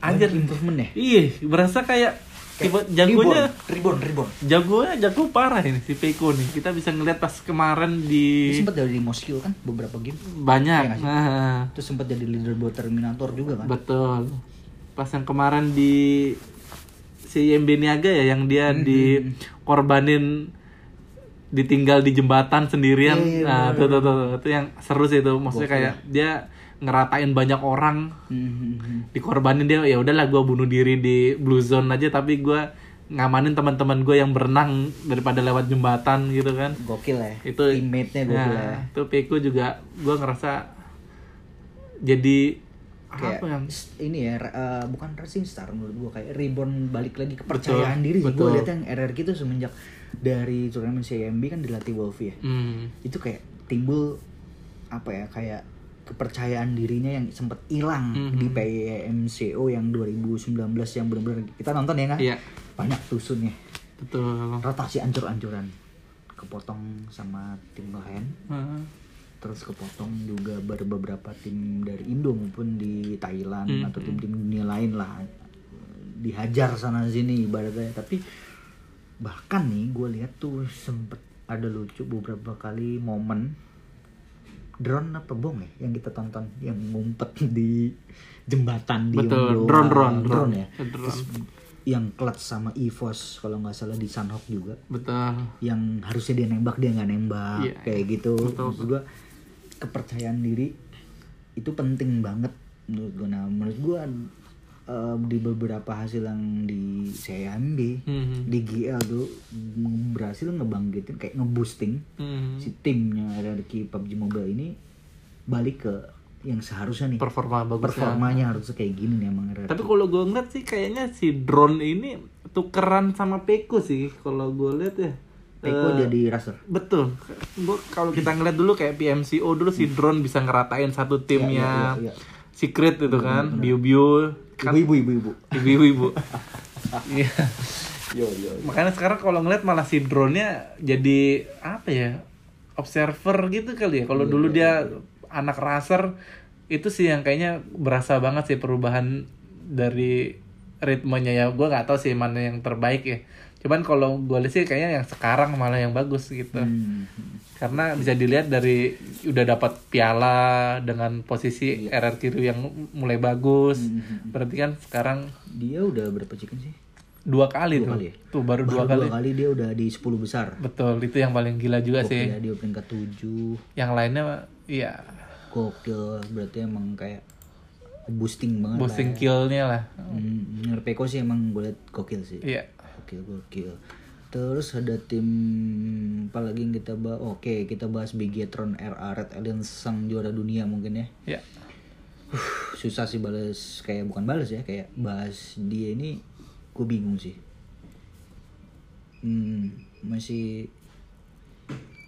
anjir. improvement ya? Iya berasa kayak tipe jagonya ribon ribon jagonya jago parah ini si Peko nih kita bisa ngeliat pas kemarin di sempat dari Moskil kan beberapa game banyak sih? nah, terus sempat jadi leader buat Terminator juga kan Betul. Pas yang kemarin di si YMB Niaga ya yang dia Hmm. dikorbanin ditinggal di jembatan sendirian. Iya, nah, bener. tuh, tuh, tuh, tuh. itu yang seru sih itu. Maksudnya kayak dia ngeratain banyak orang, Mhm. dikorbanin dia ya udahlah gua bunuh diri di blue zone aja tapi gua ngamanin teman-teman gue yang berenang daripada lewat jembatan gitu kan. gokil ya Itu teammate-nya gokil ya Nah, itu Peko juga gua ngerasa jadi kayak apa yang ini ya eh, bukan racing star menurut gua kayak reborn balik lagi kepercayaan Betul, diri sih. gua betul. lihat yang RRQ itu semenjak dari turnamen CMB kan dilatih Wolfie ya Hmm. itu kayak timbul apa ya kayak kepercayaan dirinya yang sempat hilang Mhm. di PMCO yang 2019 yang benar-benar kita nonton ya kan Iya. banyak tusunnya Betul. rotasi ancur-ancuran kepotong sama tim lain Heeh. terus kepotong juga ber- beberapa tim dari Indo maupun di Thailand Mhm. atau tim-tim dunia lain lah dihajar sana sini ibaratnya tapi bahkan nih gue lihat tuh sempet ada lucu beberapa kali momen drone apa bom ya yang kita tonton yang ngumpet di jembatan di Betul, Yongbyon. drone, drone, drone. ya Drone. Terus yang clutch sama EVOS kalau nggak salah di Sanhok juga Betul. yang harusnya dia nembak dia nggak nembak Iya. kayak gitu Betul, maksud gua kepercayaan diri itu penting banget menurut gua nah menurut gua eh, di beberapa hasil yang di CMB Mhm. di GL tuh berhasil ngebangkitin kayak ngeboosting Mhm. si timnya RRQ PUBG Mobile ini balik ke yang seharusnya nih Performa bagus. performanya harusnya kayak gini nih emang RRQ Tapi kalau gue ngeliat sih kayaknya si drone ini tukeran sama Peko sih kalau gue lihat ya. Peko Eh, jadi raser Betul. Gua kalau kita ngeliat dulu kayak PMCO dulu si drone bisa ngeratain satu timnya. iya, iya. Secret itu kan, Biu-biu kan ibu ibu ibu ibu-ibu. Iya. yo yo Makanya sekarang kalau ngeliat malah si drone-nya jadi apa ya? Observer gitu kali ya. Kalau dulu dia anak raser itu sih yang kayaknya berasa banget sih perubahan dari ritmenya ya. Gue nggak tahu sih mana yang terbaik ya. Cuman kalau gue lihat sih kayaknya yang sekarang malah yang bagus gitu. Hmm. Karena bisa dilihat dari udah dapat piala dengan posisi RR Kiru yang mulai bagus. Hmm. Berarti kan sekarang Dia udah berapa chicken sih? dua kali Dua tuh. kali ya? Tuh baru, Baru dua kali. dua kali dia udah di 10 besar. Betul, itu yang paling gila juga Gokil sih. ya, dia peringkat 7. Yang lainnya iya Gokil, berarti emang kayak boosting banget boosting lah. ya. kill-nya lah. Hmm, Ngerpeko sih emang gue liat gokil sih. Iya. Gokil, gokil. Terus ada tim apa lagi yang kita bahas? Oke, kita bahas Bigetron RA Red Alliance sang juara dunia mungkin ya. Iya. Huh, susah sih balas kayak bukan balas ya, kayak bahas dia ini gue bingung sih. Hmm, masih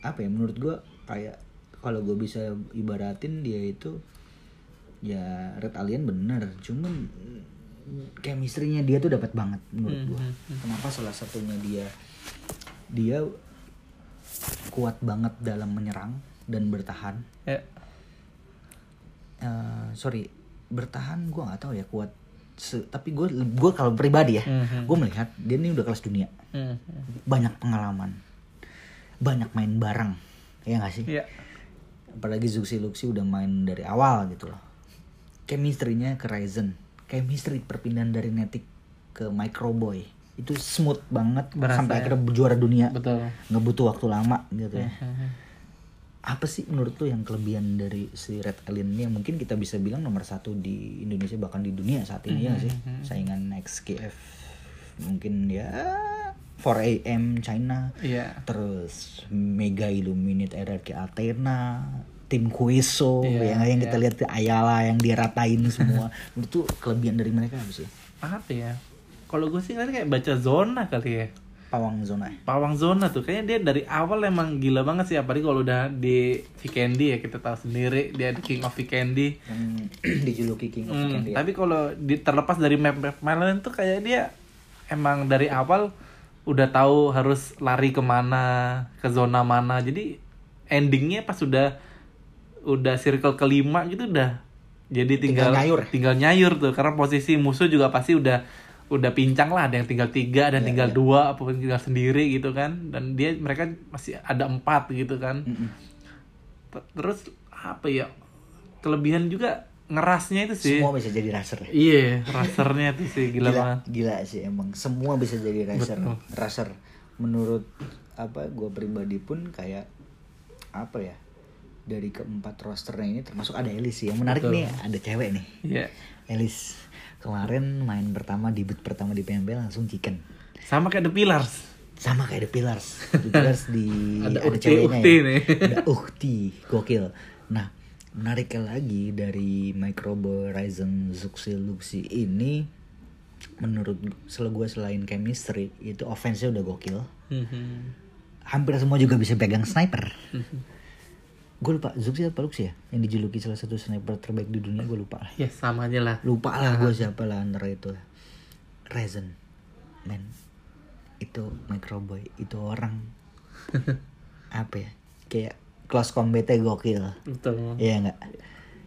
apa ya menurut gue kayak kalau gue bisa ibaratin dia itu ya Red Alien bener cuman chemistry-nya dia tuh dapat banget menurut gue kenapa salah satunya dia dia kuat banget dalam menyerang dan bertahan Ya. Eh, sorry bertahan gue nggak tahu ya kuat Se- tapi gue gue kalau pribadi ya Mhm. gue melihat dia ini udah kelas dunia Hmm. banyak pengalaman banyak main bareng ya nggak sih Iya. apalagi Zuxi Luxi udah main dari awal gitu loh chemistry-nya ke Ryzen chemistry perpindahan dari Netic ke Microboy itu smooth banget Berasa sampai ya. akhirnya juara dunia Betul. nggak butuh waktu lama gitu ya Mhm. apa sih menurut lu yang kelebihan dari si Red Alien ini yang mungkin kita bisa bilang nomor satu di Indonesia bahkan di dunia saat ini ya nggak sih saingan XKF mungkin ya 4AM China Iya. terus Mega Illuminate RRQ Athena tim Kueso Iya, yang yang kita iya. lihat Ayala yang dia ratain semua itu kelebihan dari mereka apa sih Apa ya? Kalau gue sih ngeliatnya kayak baca zona kali ya. pawang zona Pawang zona tuh kayaknya dia dari awal emang gila banget sih apalagi kalau udah di Vikendi ya kita tahu sendiri dia the king of Vikendi. yang dijuluki King of Hmm, Candy ya. tapi kalau terlepas dari map map lain tuh kayak dia emang dari awal udah tahu harus lari ke mana ke zona mana jadi endingnya pas udah udah circle kelima gitu udah jadi Tinggal tinggal nyayur. tinggal nyayur tuh karena posisi musuh juga pasti udah udah pincang lah ada yang tinggal tiga dan tinggal iya. dua apa pun tinggal sendiri gitu kan dan dia mereka masih ada empat gitu kan Mm-mm. T- terus apa ya kelebihan juga ngerasnya itu sih semua bisa jadi racer ya Iya, rasernya tuh sih gila, gila, banget. gila sih emang semua bisa jadi racer Betul. racer menurut apa gue pribadi pun kayak apa ya dari keempat rosternya ini termasuk ada Elis sih yang menarik Betul. nih ada cewek nih Iya. Elis kemarin main pertama debut pertama di PMB langsung chicken Sama kayak The Pillars. sama kayak The Pillars The Pillars di Ada ada, Ukti- ceweknya Ukti ya nih. ada Ukti gokil nah menariknya lagi dari Microbo Ryzen Zuxi Luxi ini menurut selalu gue selain chemistry itu offense-nya udah gokil Mhm. hampir semua juga bisa pegang sniper gue lupa Zuxi apa Luxi ya? Yang dijuluki salah satu sniper terbaik di dunia gue lupa. Lah Ya sama aja lah. lupa lah gue siapa lah antara itu. Rezen. Men. Itu microboy itu orang. Apa ya? Kayak close combatnya gokil. Betul. Iya nggak?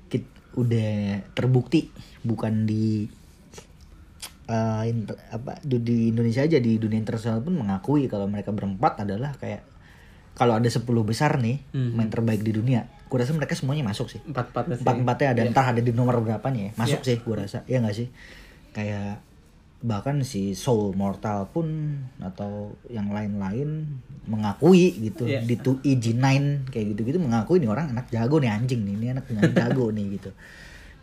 Kit- udah terbukti. Bukan di eh, inter- apa di Indonesia aja di dunia internasional pun mengakui kalau mereka berempat adalah kayak kalau ada 10 besar nih Mhm. main terbaik di dunia gue rasa mereka semuanya masuk sih Empat empatnya sih. empat empatnya ada Iya. entah ada di nomor berapanya ya masuk Iya. sih gue rasa ya nggak sih kayak bahkan si Soul Mortal pun atau yang lain-lain mengakui gitu Iya. di 2EG9 kayak gitu-gitu mengakui nih orang anak jago nih anjing nih ini anak anak jago nih gitu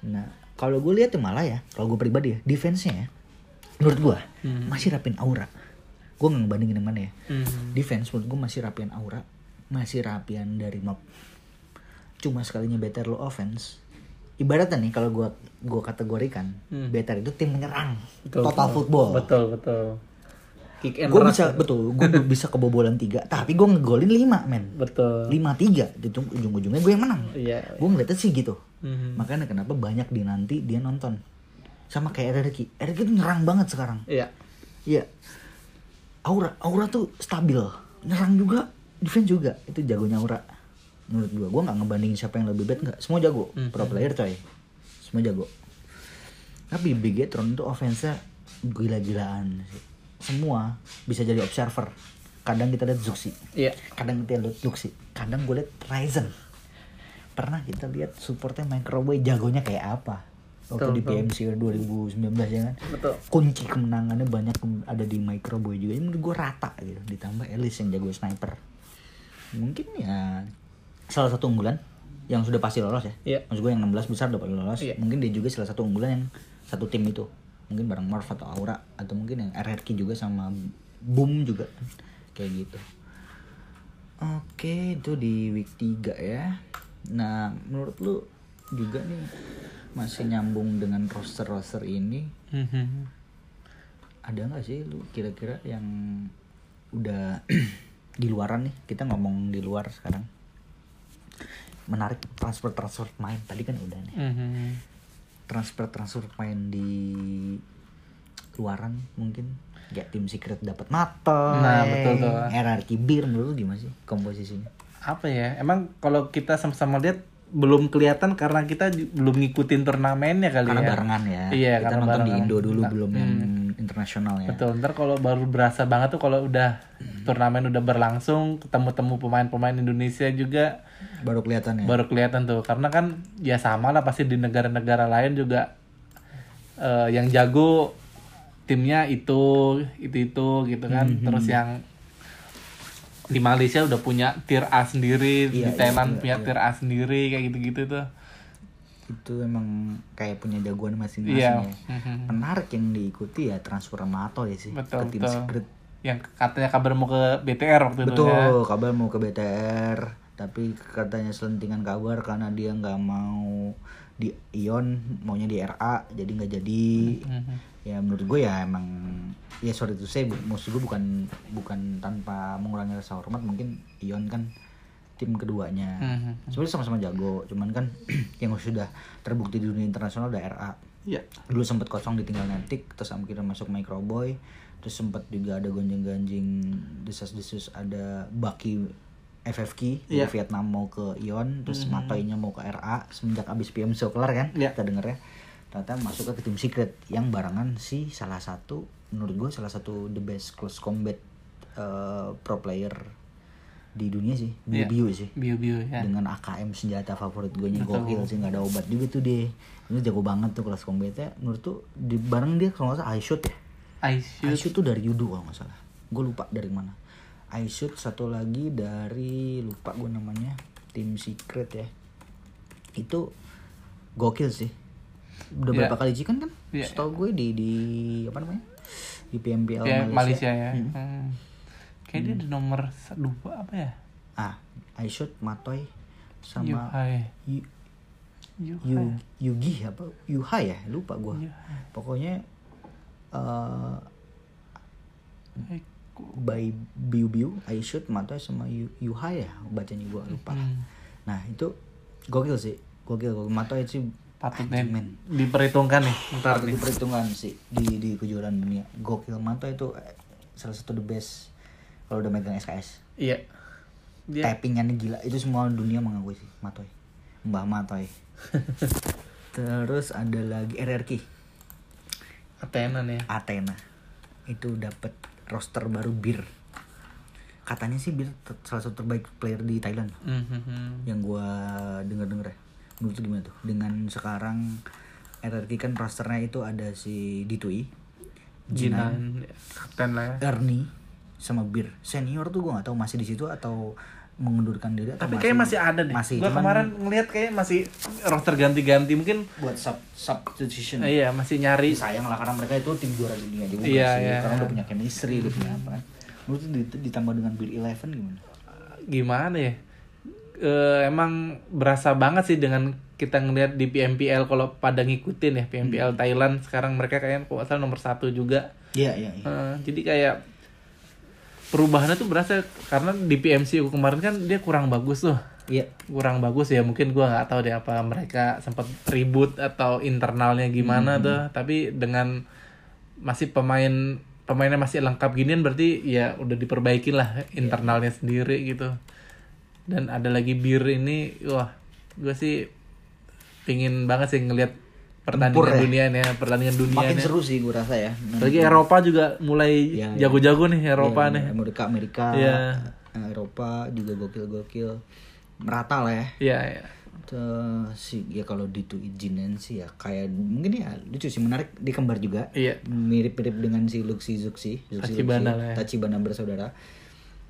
nah kalau gue lihat tuh malah ya kalau gue pribadi ya defense-nya ya menurut gue Hmm. masih rapin aura gue nggak ngebandingin yang mana ya Hmm. defense menurut gue masih rapian aura masih rapian dari mob cuma sekalinya better lo offense ibaratnya nih kalau gua gua kategorikan Hmm. better itu tim menyerang Betul, total betul. football Betul, betul. Kick and gue bisa betul gue bisa kebobolan tiga tapi gue ngegolin lima men Betul. lima tiga itu ujung-ujungnya gue yang menang Iya. gue ngeliatnya sih gitu Mhm. makanya kenapa banyak di nanti dia nonton sama kayak Eriki Eriki tuh nyerang banget sekarang Iya. Iya. Aura, Aura tuh stabil. Nyerang juga, defense juga. Itu jagonya Aura. Menurut gua, gua nggak ngebandingin siapa yang lebih bad nggak. Semua jago. Hmm. Pro player coy. Semua jago. Tapi Bigetron tuh offense-nya gila-gilaan sih. Semua bisa jadi observer. Kadang kita lihat Zuxi. Iya. Kadang kita lihat Luxi. Kadang gue lihat Ryzen. Pernah kita lihat supportnya Microboy jagonya kayak apa. Waktu Betul, di betul. PMC 2019 ya kan? Betul. kunci kemenangannya banyak ada di microboy juga. Ini menurut gue rata gitu. Ditambah Elis yang jago sniper. Mungkin ya salah satu unggulan yang sudah pasti lolos ya. Iya. maksud gue yang 16 besar udah pasti lolos. Iya. mungkin dia juga salah satu unggulan yang satu tim itu. Mungkin bareng Marv atau Aura atau mungkin yang RRQ juga sama Boom juga. Kayak gitu. Oke itu di week 3 ya. Nah menurut lu juga nih masih nyambung dengan roster-roster ini Mhm. ada nggak sih lu kira-kira yang udah di luaran nih kita ngomong di luar sekarang menarik transfer transfer main tadi kan udah nih Mhm. transfer transfer main di luaran mungkin ya tim secret dapat mata Nah, betul tuh. RRQ bir menurut gimana sih komposisinya Apa ya? Emang kalau kita sama-sama lihat belum kelihatan karena kita belum ngikutin turnamennya kali karena ya. barengan ya Iya, kita karena nonton di. Indo dulu Nggak, belum yang internasional ya Betul, ntar kalau baru berasa banget tuh kalau udah turnamen udah berlangsung, ketemu-temu pemain-pemain Indonesia juga baru kelihatan ya baru kelihatan tuh. Karena kan ya sama lah pasti di negara-negara lain juga eh, yang jago timnya itu itu itu gitu kan. Hmm, Terus yang di Malaysia udah punya tier A sendiri, Iya, di Thailand iya, punya iya. tier A sendiri kayak gitu-gitu tuh. itu emang kayak punya jagoan masing-masing Iya. ya Mhm. menarik yang diikuti ya transfer Mato ya sih Betul, ke tim betul. secret Yang katanya kabar mau ke BTR waktu itu betul ya. kabar mau ke BTR tapi katanya selentingan kabar karena dia nggak mau di Ion maunya di RA jadi nggak jadi Mhm. Ya menurut gue ya emang ya sorry itu saya maksud gue bukan bukan tanpa mengurangi rasa hormat mungkin Ion kan tim keduanya Mhm. sebenarnya sama-sama jago cuman kan yang sudah terbukti di dunia internasional udah RA Iya. dulu sempat kosong ditinggal Netik terus akhirnya masuk Microboy terus sempat juga ada gonjang-ganjing desas-desus ada Baki FFK dari Iya. Vietnam mau ke Ion terus Matoinya mau ke RA semenjak abis PM so kelar kan Iya. kita denger ya ternyata masuk ke tim secret yang barengan si salah satu menurut gue salah satu the best close combat uh, pro player di dunia sih Iya. Biu sih. Bio-bio ya. dengan AKM senjata favorit gue nya gokil sih nggak ada obat juga tuh dia. Ini jago banget tuh kelas combatnya. Menurut tuh di bareng dia kalau nggak salah I shoot ya. I I shoot. shoot tuh dari Yudo kalau nggak salah. Gue lupa dari mana. I shoot satu lagi dari lupa gue namanya tim secret ya. Itu gokil sih udah Iya. berapa kali chicken kan Iya. setahu gue di di apa namanya di PMPL Ya, Malaysia, Malaysia ya. Hmm. Hmm. Kayak dia di nomor dua apa ya? ah I shoot Matoy sama Yuhai. Yu, Yuhai. Yugi apa Yuha ya lupa gue pokoknya eh Eh, by Biu Biu I shoot Matoy sama Yu, Yuha ya bacanya gue lupa Hmm. nah itu gokil sih gokil gokil Matoy sih patut nih men. diperhitungkan nih ntar patut nih. diperhitungkan sih di di kejuaraan dunia. Gokil Matoy itu eh, salah satu the best kalau udah megang SKS iya. Dia tappingnya nih gila. Itu semua dunia mengakui sih Matoy. Mbah Matoy. Terus ada lagi RRQ Athena nih Athena. Itu dapat roster baru Bir. Katanya sih Bir salah satu terbaik player di Thailand. Mhm. yang gua denger denger ya menurut lu gimana tuh? Dengan sekarang RRQ kan rosternya itu ada si Ditui Jinan kapten lah ya. Ernie sama Bir. Senior tuh gua nggak tahu masih di situ atau mengundurkan diri atau Tapi kayak masih ada deh. masih Gua cuman kemarin ngeliat kayak masih roster ganti-ganti mungkin buat sub substitution. Iya masih nyari. Sayang lah karena mereka itu tim juara dunia juga Iya, sih. iya. karena udah punya chemistry udah punya apa kan. Menurut dit- ditambah dengan Bir Eleven gimana? Gimana ya Eh, emang berasa banget sih dengan kita ngeliat di PMPL kalau pada ngikutin ya PMPL Thailand. Sekarang mereka kayaknya kok salah nomor satu juga. Iya iya iya. Eh, jadi kayak perubahannya tuh berasa karena di PMCU kemarin kan dia kurang bagus tuh. Iya. Kurang bagus ya mungkin gua nggak tahu deh apa mereka sempat ribut atau internalnya gimana tuh. Tapi dengan masih pemain pemainnya masih lengkap ginian berarti ya udah diperbaikin lah internalnya sendiri gitu dan ada lagi bir ini wah gue sih pingin banget sih ngelihat pertandingan Tempur ya? dunia nih pertandingan dunia makin nih seru sih gua rasa ya lagi Eropa juga mulai iya. jago-jago nih Eropa Iya, nih Amerika Amerika Iya. Eropa juga gokil gokil merata lah ya Iya, iya. Terus sih ya kalau di tuh izinan sih ya kayak mungkin ya lucu sih menarik di kembar juga Iya. mirip-mirip dengan si Luxi Zuxi Zuxi Tachibana Luxi, ya. Tachibana bersaudara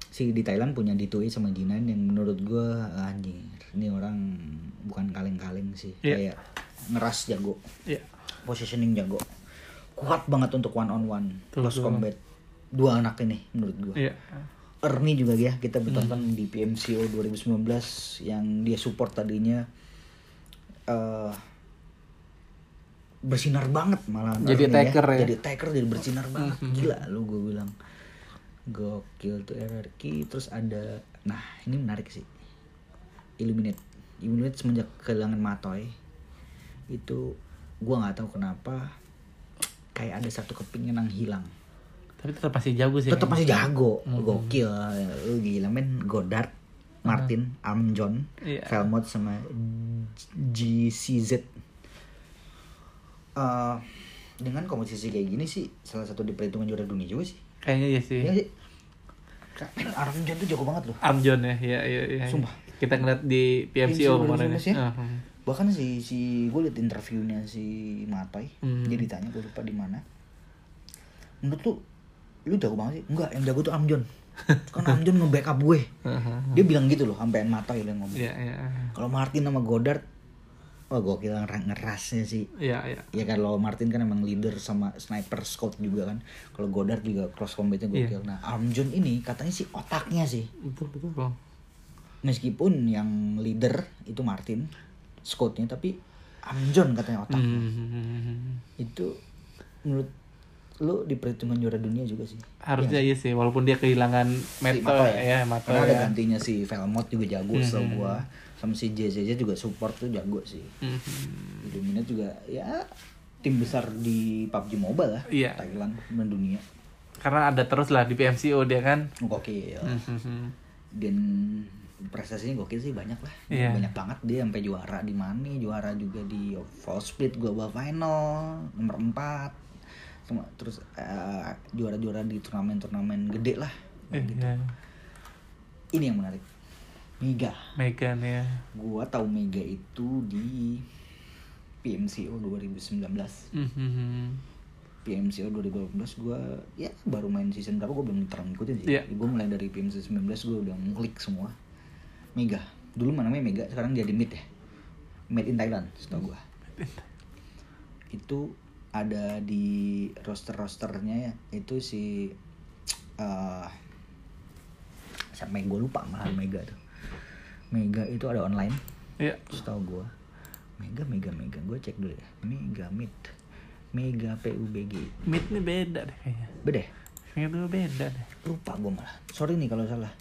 si di Thailand punya Ditui sama Jinan yang menurut gua anjir ini orang bukan kaleng-kaleng sih Iya. kayak ngeras jago Iya. positioning jago kuat banget untuk one on one betul. combat dua anak ini menurut gua Iya. Ernie juga ya kita bertonton Hmm. di PMCO 2019 yang dia support tadinya eh bersinar banget malah Jadi taker ya? jadi taker jadi bersinar banget gila lu gue bilang gokil tuh RRQ terus ada nah ini menarik sih. Illuminate. Illuminate semenjak kehilangan Matoy itu gua nggak tahu kenapa kayak ada satu kepingan yang hilang. Tapi tetap masih jago sih. tetap masih jago. Hmm. gokil. Lu gila men. Godard Martin Armjon Iya. Velmot sama GCZ Eh, dengan komposisi kayak gini sih salah satu di perhitungan juara dunia juga sih Kayaknya iya sih. Sih men Armjon tuh jago banget loh Armjon ya, iya iya iya. Sumpah. Kita ngeliat di PMCO kemarin 2019 ya? ya. Ah, bahkan si si gue liat interviewnya si Matoy Hmm. dia ditanya gue lupa di mana menurut lu lu jago banget sih enggak yang jago tuh Amjon kan Amjon nge-backup gue ah. dia bilang gitu loh sampean Matoy yang ngomong Iya iya. kalau Martin sama Godard wah gokil ngeras- ngerasnya sih Iya iya. ya kalau Martin kan emang leader sama sniper scout juga kan kalau Godard juga cross combatnya gokil nah Armjon ini katanya sih otaknya sih Betul betul bang. meskipun yang leader itu Martin scoutnya tapi Amjon katanya otak Hmm. itu menurut lu di perhitungan juara dunia juga sih Harusnya iya sih, walaupun dia kehilangan Si Mato ya, Mato karena ada ya. gantinya si Velmot juga jago Hmm. setahu gua sama si JJJ juga support tuh jago sih Hmm. Illuminate juga ya tim besar di PUBG Mobile lah Iya. Thailand dan dunia Karena ada terus lah di PMCO dia kan. gokil Hmm. dan prestasinya gokil sih banyak lah Iya. banyak banget dia sampai juara di mana juara juga di Fall Split Global Final nomor 4 Sama- terus eh, juara-juara di turnamen-turnamen gede lah Iya. ini yang menarik Mega. Megan ya. gua tahu Mega itu di PMCO 2019 Hmm. PMCO 2018 gua ya baru main season berapa gua belum terlalu ngikutin sih. Iya. gua mulai dari PMCO 19 gua udah ngeklik semua. Mega. Dulu mana namanya Mega sekarang jadi Mid ya. Made in Thailand setahu gua. Itu ada di roster-rosternya ya itu si eh siapa yang gue lupa malah Mega tuh Mega itu ada online. Iya. setahu gua. Mega Mega Mega. Gue cek dulu ya Mega Mid Mega PUBG Mid nih beda deh kayaknya. beda ya? Kayaknya tuh beda deh. lupa gue malah. Sorry nih kalau salah.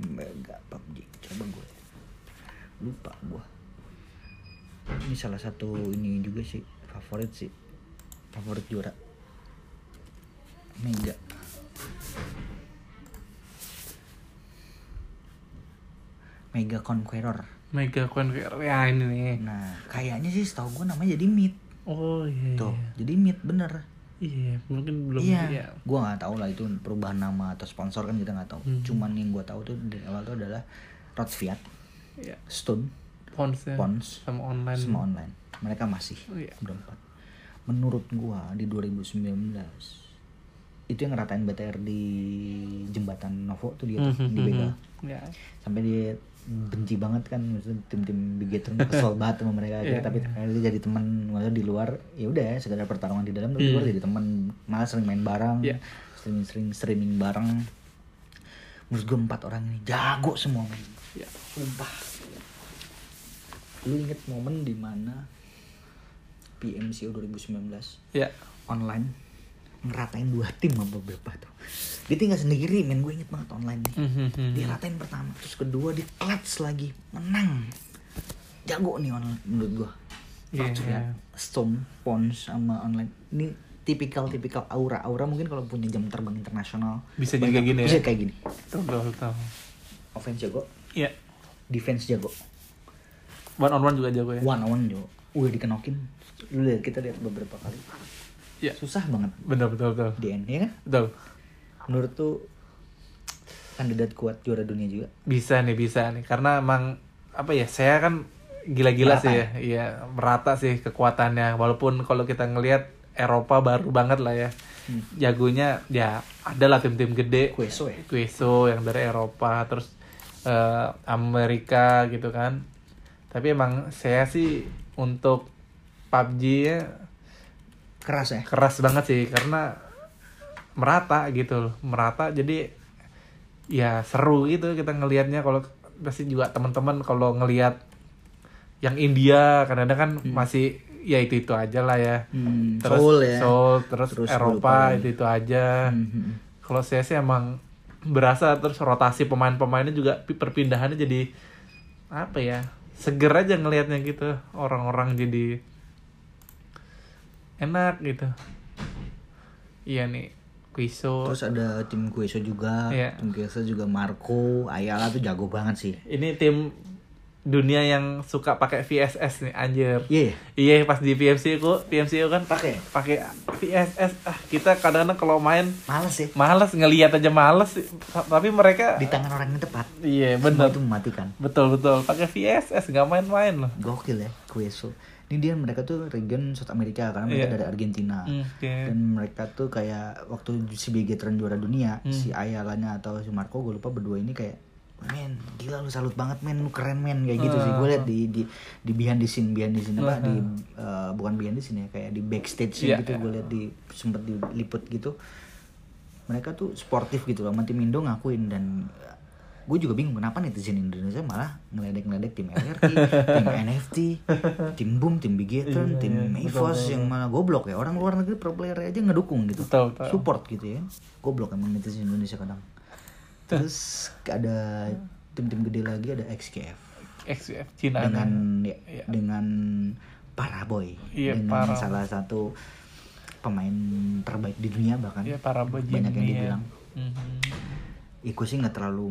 Mega PUBG coba gue lupa gua. Ini salah satu ini juga sih. Favorit sih. Favorit juara. Mega Mega Conqueror. Mega Conqueror ya ini nih. Nah kayaknya sih setahu gua namanya jadi Meet oh iya tuh jadi Meet bener. Iya mungkin belum iya. iya gua nggak tahu lah itu perubahan nama atau sponsor kan kita nggak tahu. Hmm. cuman yang gua tahu tuh dari awal tuh adalah Rod Fiat iya. Stone Pons ya Pons sama online. semua online. Mereka masih Oh, iya. berempat menurut gua di 2019 itu yang ngeratain BTR di jembatan Novo tuh dia tuh, Mhm, di begal mhm. ya sampai dia benci banget kan maksudnya tim-tim Bigetron kesel banget sama mereka Iya, tapi ternyata dia jadi teman maksudnya di luar ya udah sekedar pertarungan di dalam tapi di luar Hmm. jadi teman malah sering main bareng Iya. sering sering streaming bareng. Menurut gue empat orang ini jago semua men ya sumpah. Lu inget momen di mana PMCO 2019 ya online ngeratain dua tim sama beberapa tuh. Dia tinggal sendiri men. Gue inget banget online nih. Mhm, dia ratain pertama terus kedua di clutch lagi. Menang. Jago nih online menurut Iya. Terus ya, Stone Pons sama online. Ini tipikal tipikal aura. Aura mungkin kalau punya jam terbang internasional. Bisa juga gini ya? bisa kayak gini. Betul betul. Betul offense jago? Ya defense jago? One on one juga jago ya? One on one jago. Wih dikenokin. Lu lihat kita lihat beberapa kali ya. Susah banget. Betul betul betul. Di end ya kan? Betul. Menurut tuh kandidat kuat juara dunia juga. Bisa nih bisa nih. Karena emang apa ya saya kan gila-gila sih ya. iya merata sih kekuatannya. Walaupun kalau kita ngelihat Eropa baru banget lah ya. Hmm. jagonya ya adalah tim-tim gede. Kueso ya? Kueso yang dari Eropa terus eh, Amerika gitu kan. Tapi emang saya sih untuk PUBG ya keras ya? Keras banget sih karena merata gitu loh. Merata jadi ya seru gitu kita ngelihatnya. Kalau pasti juga teman-teman kalau ngelihat yang India kadang-kadang kan masih ya itu itu aja lah ya. Hmm, terus Seoul ya. Seoul, terus, Terus Eropa itu itu aja. Hmm. kalau saya sih emang berasa terus rotasi pemain-pemainnya juga pi- perpindahannya jadi apa ya seger aja ngelihatnya gitu. Orang-orang jadi enak gitu iya nih Kuiso Terus ada tim Kueso juga, Iya. tim Kueso juga Marco, Ayala tuh jago banget sih. ini tim dunia yang suka pakai VSS nih anjir Iya, iya pas di PMC ku PMC kan pakai. pakai VSS ah kita kadang-kadang kalau main Males sih. males ngelihat aja males sih. tapi mereka Di tangan orang yang tepat. iya Semua bener itu mematikan. betul betul pakai VSS nggak main-main loh Gokil ya Kueso. Ini dia mereka tuh region South America karena mereka Iya. dari Argentina. Hmm, Oke. Dan mereka tuh kayak waktu si Bigetron juara dunia, Hmm. si Ayalanya atau si Marco gue lupa berdua ini kayak men gila lu salut banget men lu keren men kayak gitu sih gue liat di di di behind the scene behind the scene apa di eh, bukan behind the scene ya kayak di backstage Iya, gitu iya. gue liat di sempet diliput gitu mereka tuh sportif gitu loh sama tim Indo ngakuin dan gue juga bingung kenapa netizen Indonesia malah ngeledek-ngeledek tim LRT, tim NFT, tim Boom, tim Bigetron, Iya, tim iya, Mavos yang malah goblok ya orang luar negeri pro player aja ngedukung gitu, Betul, betul. support gitu ya, goblok emang netizen Indonesia kadang. Terus ada tim-tim gede lagi ada XKF XUF Cina dengan ya, Iya. dengan Paraboy Iya, dengan Paraboy. salah satu pemain terbaik di dunia bahkan Iya, Paraboy banyak yang Jimmy ya. dibilang Mhm. Gue sih nggak terlalu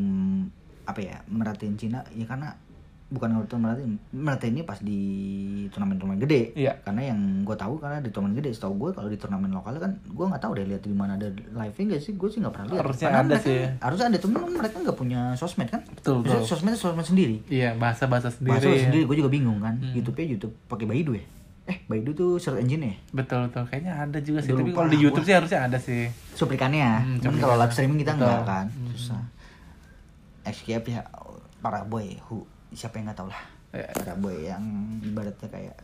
apa ya merhatiin Cina ya karena bukan nggak terlalu merhatiin merhatiinnya pas di turnamen-turnamen gede Iya. karena yang gue tahu karena di turnamen gede setahu gue kalau di turnamen lokal kan gue nggak tahu deh lihat di mana ada live nya sih gue sih nggak pernah lihat Harusnya Padahal ada mereka- sih. harusnya ada temen mereka nggak punya sosmed kan Betul, betul. sosmed sosmed sendiri Iya, bahasa-bahasa sendiri. bahasa ya. sendiri gue juga bingung kan Hmm. YouTube-nya YouTube pakai Baidu ya eh Baidu tuh search engine ya Betul, betul. Kayaknya ada juga sih. Udah Tapi kalau di YouTube gua. sih harusnya ada sih. cuplikannya Hmm, cuman kalau live streaming kita Betul. nggak kan Hmm. susah XGF ya para boy who siapa yang nggak tahu lah Ya. para boy yang ibaratnya kayak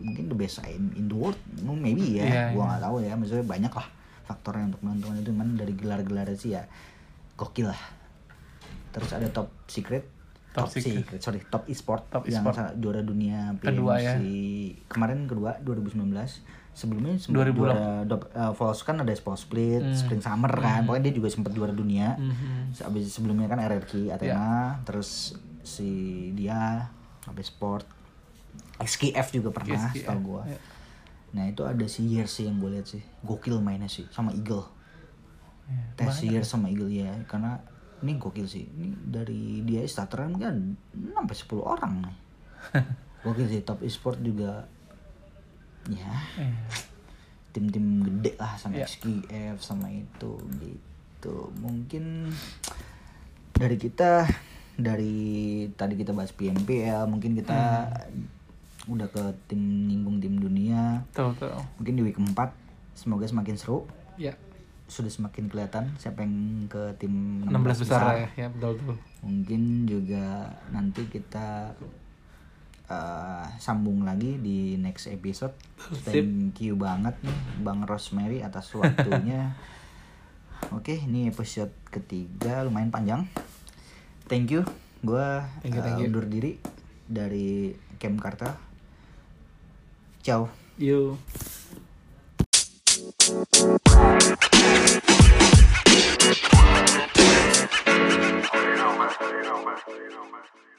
mungkin the best in, in the world no, maybe ya Iya, gua iya. nggak tahu ya maksudnya banyak lah faktornya untuk menentukan itu cuman dari gelar-gelar sih ya gokil lah terus ada top secret Top top, Secret. secret. sorry top e-sport Top yang sa- juara dunia PMC Kedua ya. kemarin kedua 2019 sebelumnya sempat 2000 juara uh, kan ada Fall Split Hmm. Spring Summer kan pokoknya dia juga sempat juara dunia Mhm. Habis sebelumnya kan RRQ Athena Ya. terus si dia sampai sport SKF juga pernah SKF, tau gua ya. nah itu ada si Years sih yang gue lihat sih gokil mainnya sih sama Eagle Ya, tes banyak. Years sama Eagle ya karena ini gokil sih. Ini dari dia starteran kan 6 sampai 10 orang nih. Gokil sih top e-sport juga ya. Eh, tim-tim gede lah sama Iya. XQF sama itu gitu. Mungkin dari kita dari tadi kita bahas PMPL mungkin kita udah ke tim nyinggung tim dunia. Tuh, tuh. mungkin di week 4 semoga semakin seru. Ya, sudah semakin kelihatan siapa yang ke tim 16 besar, ya. Ya, betul tuh. mungkin juga nanti kita uh, sambung lagi di next episode Sip. thank you banget nih bang Rosemary atas waktunya oke ini episode ketiga lumayan panjang thank you gue you, you. undur diri dari Camp Karta ciao Yuk. You know, man. You.